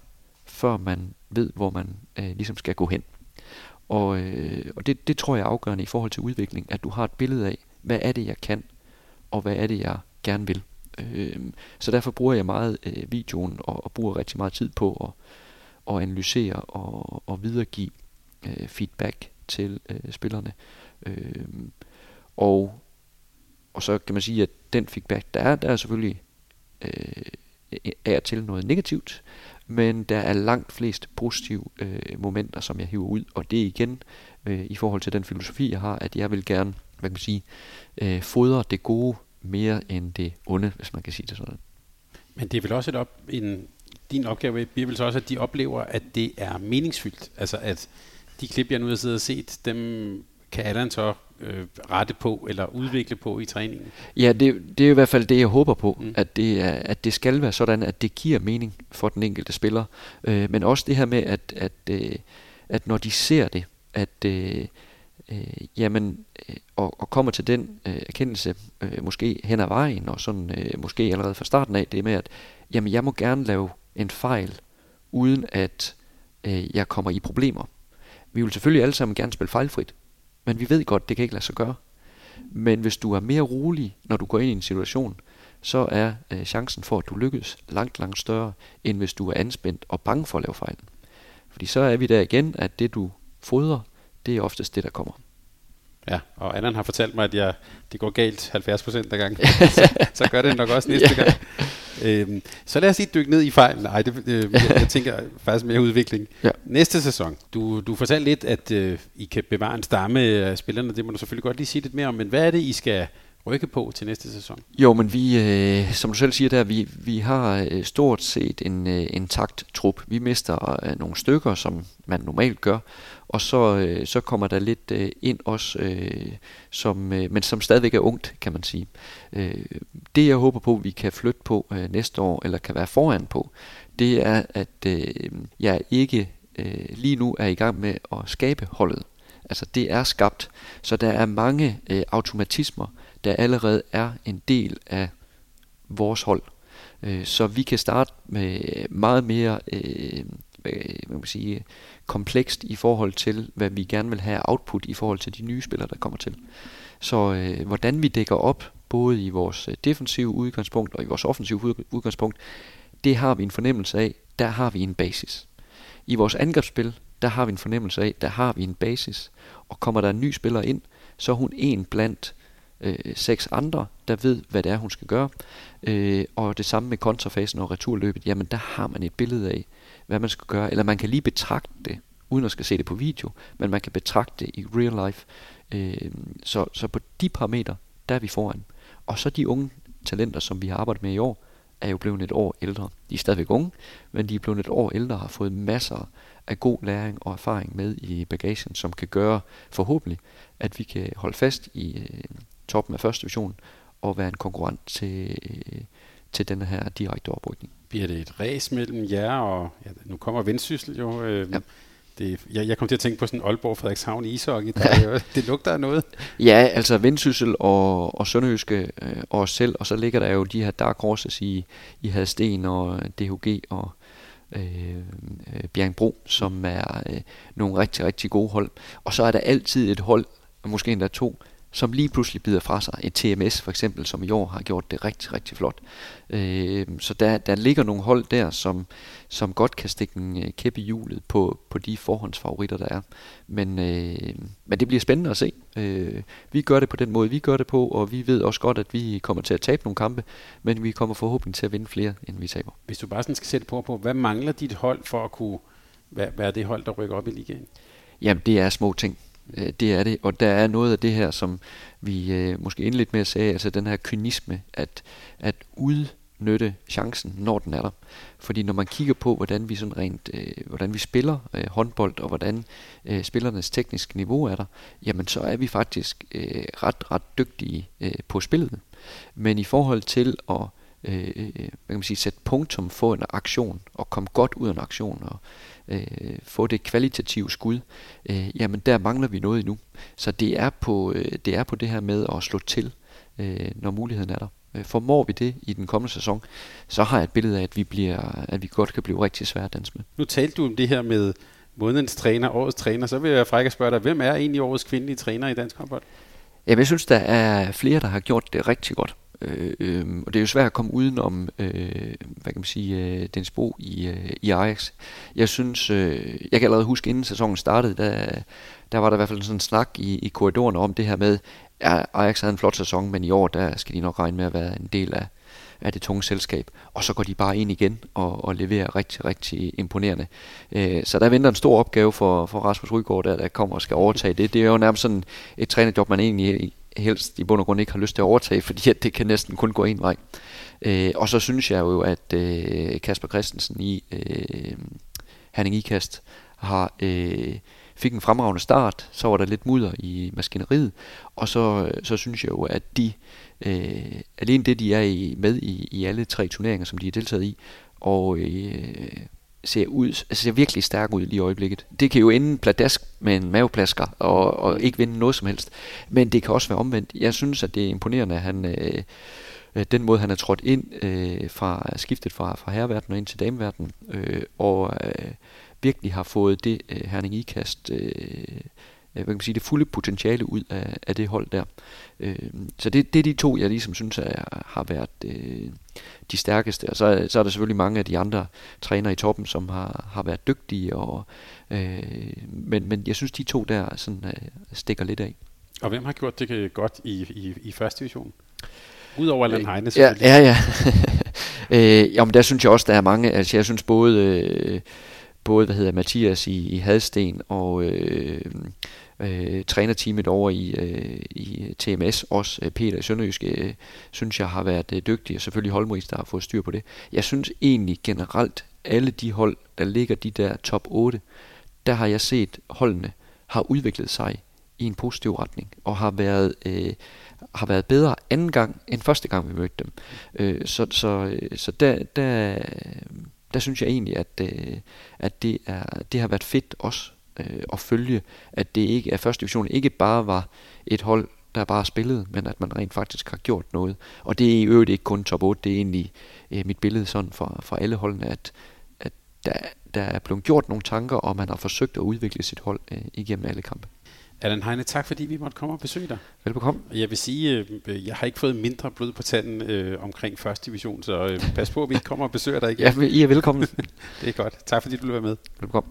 før man ved, hvor man øh, ligesom skal gå hen. Og, øh, og det, det tror jeg er afgørende i forhold til udvikling, at du har et billede af, hvad er det, jeg kan, og hvad er det, jeg gerne vil. Øh, så derfor bruger jeg meget øh, videoen, og, og bruger rigtig meget tid på at, at analysere og, og videregive øh, feedback til øh, spillerne. Øh, og og så kan man sige, at den feedback, der er, der er selvfølgelig øh, er til noget negativt, men der er langt flest positive øh, momenter, som jeg hiver ud, og det er igen øh, i forhold til den filosofi, jeg har, at jeg vil gerne, hvad kan man sige, øh, fodre det gode mere end det onde, hvis man kan sige det sådan. Men det er vel også et op, en, din opgave bliver vel så også, at de oplever, at det er meningsfyldt. Altså at de klip, jeg nu har siddet og set, dem kan Allan så øh, rette på eller udvikle på i træningen? Ja, det, det er i hvert fald det, jeg håber på, mm. at, det er, at det skal være sådan, at det giver mening for den enkelte spiller. Øh, men også det her med, at, at, øh, at når de ser det, at øh, øh, jamen, øh, og, og kommer til den øh, erkendelse, øh, måske hen ad vejen, og sådan øh, måske allerede fra starten af, det med, at jamen, jeg må gerne lave en fejl, uden at øh, jeg kommer i problemer. Vi vil selvfølgelig alle sammen gerne spille fejlfrit, men vi ved godt, det kan ikke lade sig gøre. Men hvis du er mere rolig, når du går ind i en situation, så er øh, chancen for, at du lykkes langt, langt større, end hvis du er anspændt og bange for at lave fejl. Fordi så er vi der igen, at det du fodrer, det er oftest det, der kommer. Ja, og Allan har fortalt mig, at jeg, det går galt 70 procent af gangen. så, så gør det nok også næste ja. gang. Øhm, så lad os lige dykke ned i fejlen. Nej, det, øh, jeg, jeg tænker faktisk mere udvikling. Ja. Næste sæson. Du, du fortalte lidt, at øh, I kan bevare en stamme af spillerne. Det må du selvfølgelig godt lige sige lidt mere om. Men hvad er det, I skal rykke på til næste sæson? Jo, men vi, øh, som du selv siger der, vi, vi har øh, stort set en øh, intakt trup. Vi mister øh, nogle stykker, som man normalt gør, og så, øh, så kommer der lidt øh, ind også, øh, som, øh, men som stadigvæk er ungt, kan man sige. Øh, det jeg håber på, vi kan flytte på øh, næste år, eller kan være foran på, det er, at øh, jeg ikke øh, lige nu er i gang med at skabe holdet. Altså det er skabt, så der er mange øh, automatismer, der allerede er en del af vores hold. Øh, så vi kan starte med meget mere øh, hvad man sige, komplekst i forhold til, hvad vi gerne vil have output i forhold til de nye spillere, der kommer til. Så øh, hvordan vi dækker op, både i vores øh, defensive udgangspunkt og i vores offensive udgangspunkt, det har vi en fornemmelse af, der har vi en basis. I vores angrebsspil, der har vi en fornemmelse af, der har vi en basis. Og kommer der en ny spiller ind, så er hun en blandt øh, seks andre, der ved, hvad det er, hun skal gøre. Øh, og det samme med kontrafasen og returløbet, jamen der har man et billede af, hvad man skal gøre. Eller man kan lige betragte det, uden at skal se det på video, men man kan betragte det i real life. Øh, så, så på de parametre, der er vi foran. Og så de unge talenter, som vi har arbejdet med i år, er jo blevet et år ældre. De er stadigvæk unge, men de er blevet et år ældre og har fået masser af god læring og erfaring med i bagagen, som kan gøre forhåbentlig, at vi kan holde fast i øh, toppen af første division og være en konkurrent til, øh, til den her direkte oprykning. Bliver det et race mellem jer og, ja, nu kommer Vendsyssel jo, øh, ja. Det, jeg, jeg kom til at tænke på sådan Aalborg Frederikshavn ishockey. Der, jo, det lugter af noget. Ja, altså Vendsyssel og, og Sønderjyske øh, og os selv, og så ligger der jo de her dark horses i, i Hadsten og DHG og øh, øh, Bjergbro, som er øh, nogle rigtig, rigtig gode hold. Og så er der altid et hold, måske endda to, som lige pludselig bider fra sig. Et TMS for eksempel, som i år har gjort det rigtig, rigtig flot. Øh, så der, der ligger nogle hold der, som, som godt kan stikke en øh, kæppe i hjulet på, på de forhåndsfavoritter, der er. Men, øh, men det bliver spændende at se. Øh, vi gør det på den måde, vi gør det på, og vi ved også godt, at vi kommer til at tabe nogle kampe, men vi kommer forhåbentlig til at vinde flere, end vi taber. Hvis du bare sådan skal sætte på på, hvad mangler dit hold for at kunne være det hold, der rykker op i ligaen? Jamen, det er små ting. Øh, det er det, og der er noget af det her, som vi øh, måske indledt med at sige, altså den her kynisme, at, at udnytte chancen, når den er der. Fordi når man kigger på, hvordan vi sådan rent, øh, hvordan vi spiller øh, håndbold, og hvordan øh, spillernes tekniske niveau er der, jamen så er vi faktisk øh, ret, ret dygtige øh, på spillet. Men i forhold til at øh, øh, øh hvad kan man sige, sætte punktum for en aktion, og komme godt ud af en aktion, og øh, få det kvalitative skud, øh, jamen der mangler vi noget endnu. Så det er på, øh, det, er på det her med at slå til, øh, når muligheden er der. Øh, formår vi det i den kommende sæson, så har jeg et billede af, at vi, bliver, at vi godt kan blive rigtig svære at danse med. Nu talte du om det her med månedens træner, årets træner, så vil jeg frække spørge dig, hvem er egentlig årets kvindelige træner i dansk håndbold? Jamen, jeg synes, der er flere, der har gjort det rigtig godt. Øh, øh, og det er jo svært at komme udenom, øh, hvad kan man sige, øh, den spor i, øh, i Ajax. Jeg synes, øh, jeg kan allerede huske, inden sæsonen startede, der, der var der i hvert fald sådan en snak i, i korridoren om det her med, at Ajax havde en flot sæson, men i år, der skal de nok regne med at være en del af, af det tunge selskab. Og så går de bare ind igen og, og leverer rigtig, rigtig imponerende. Øh, så der venter en stor opgave for, for Rasmus Rygaard, der, der kommer og skal overtage det. Det er jo nærmest sådan et trænerjob, man egentlig helst i bund og grund ikke har lyst til at overtage, fordi at det kan næsten kun gå en vej. Øh, og så synes jeg jo, at øh, Kasper Christensen i øh, Herning Ikast har, øh, fik en fremragende start, så var der lidt mudder i maskineriet, og så, øh, så synes jeg jo, at de, øh, alene det de er i, med i, i alle tre turneringer, som de er deltaget i, og øh, ser, ud, altså ser virkelig stærk ud lige i øjeblikket. Det kan jo ende pladask med en maveplasker og, og ikke vinde noget som helst. Men det kan også være omvendt. Jeg synes, at det er imponerende, at han, øh, øh den måde, han er trådt ind øh, fra skiftet fra, fra herreverdenen og ind til dameverdenen, øh, og øh, virkelig har fået det øh, Herning Ikast øh, hvad kan man sige, det fulde potentiale ud af, af det hold der. Øh, så det, det er de to, jeg ligesom synes er, har været øh, de stærkeste. Og så, så er der selvfølgelig mange af de andre trænere i toppen, som har, har været dygtige. Og, øh, men, men jeg synes, de to der sådan, øh, stikker lidt af. Og hvem har gjort det godt i, i, i første division? Udover Allan Heine Ja, ja. ja. øh, jamen der synes jeg også, der er mange. Altså jeg synes både... Øh, både hvad hedder Mathias i, i Hadsten og øh, øh, trænerteamet over i, øh, i TMS, også øh, Peter i Sønderjysk, øh, synes jeg har været øh, dygtig, og selvfølgelig Holmris, der har fået styr på det. Jeg synes egentlig generelt, alle de hold, der ligger de der top 8, der har jeg set holdene har udviklet sig i en positiv retning, og har været, øh, har været bedre anden gang end første gang, vi mødte dem. Øh, så så, øh, så der, der, der synes jeg egentlig, at, øh, at det, er, det har været fedt også øh, at følge, at det ikke er første division ikke bare var et hold, der bare spillede, men at man rent faktisk har gjort noget. Og det er i øvrigt ikke kun top 8, det er egentlig øh, mit billede sådan for, for alle holdene, at, at der, der er blevet gjort nogle tanker, og man har forsøgt at udvikle sit hold øh, igennem alle kampe. Allan Heine, tak fordi vi måtte komme og besøge dig. Velbekomme. Jeg vil sige, øh, jeg har ikke fået mindre blod på tanden øh, omkring første division, så øh, pas på, at vi ikke kommer og besøger dig igen. ja, I er velkommen. det er godt. Tak fordi du vil være med. Velbekomme.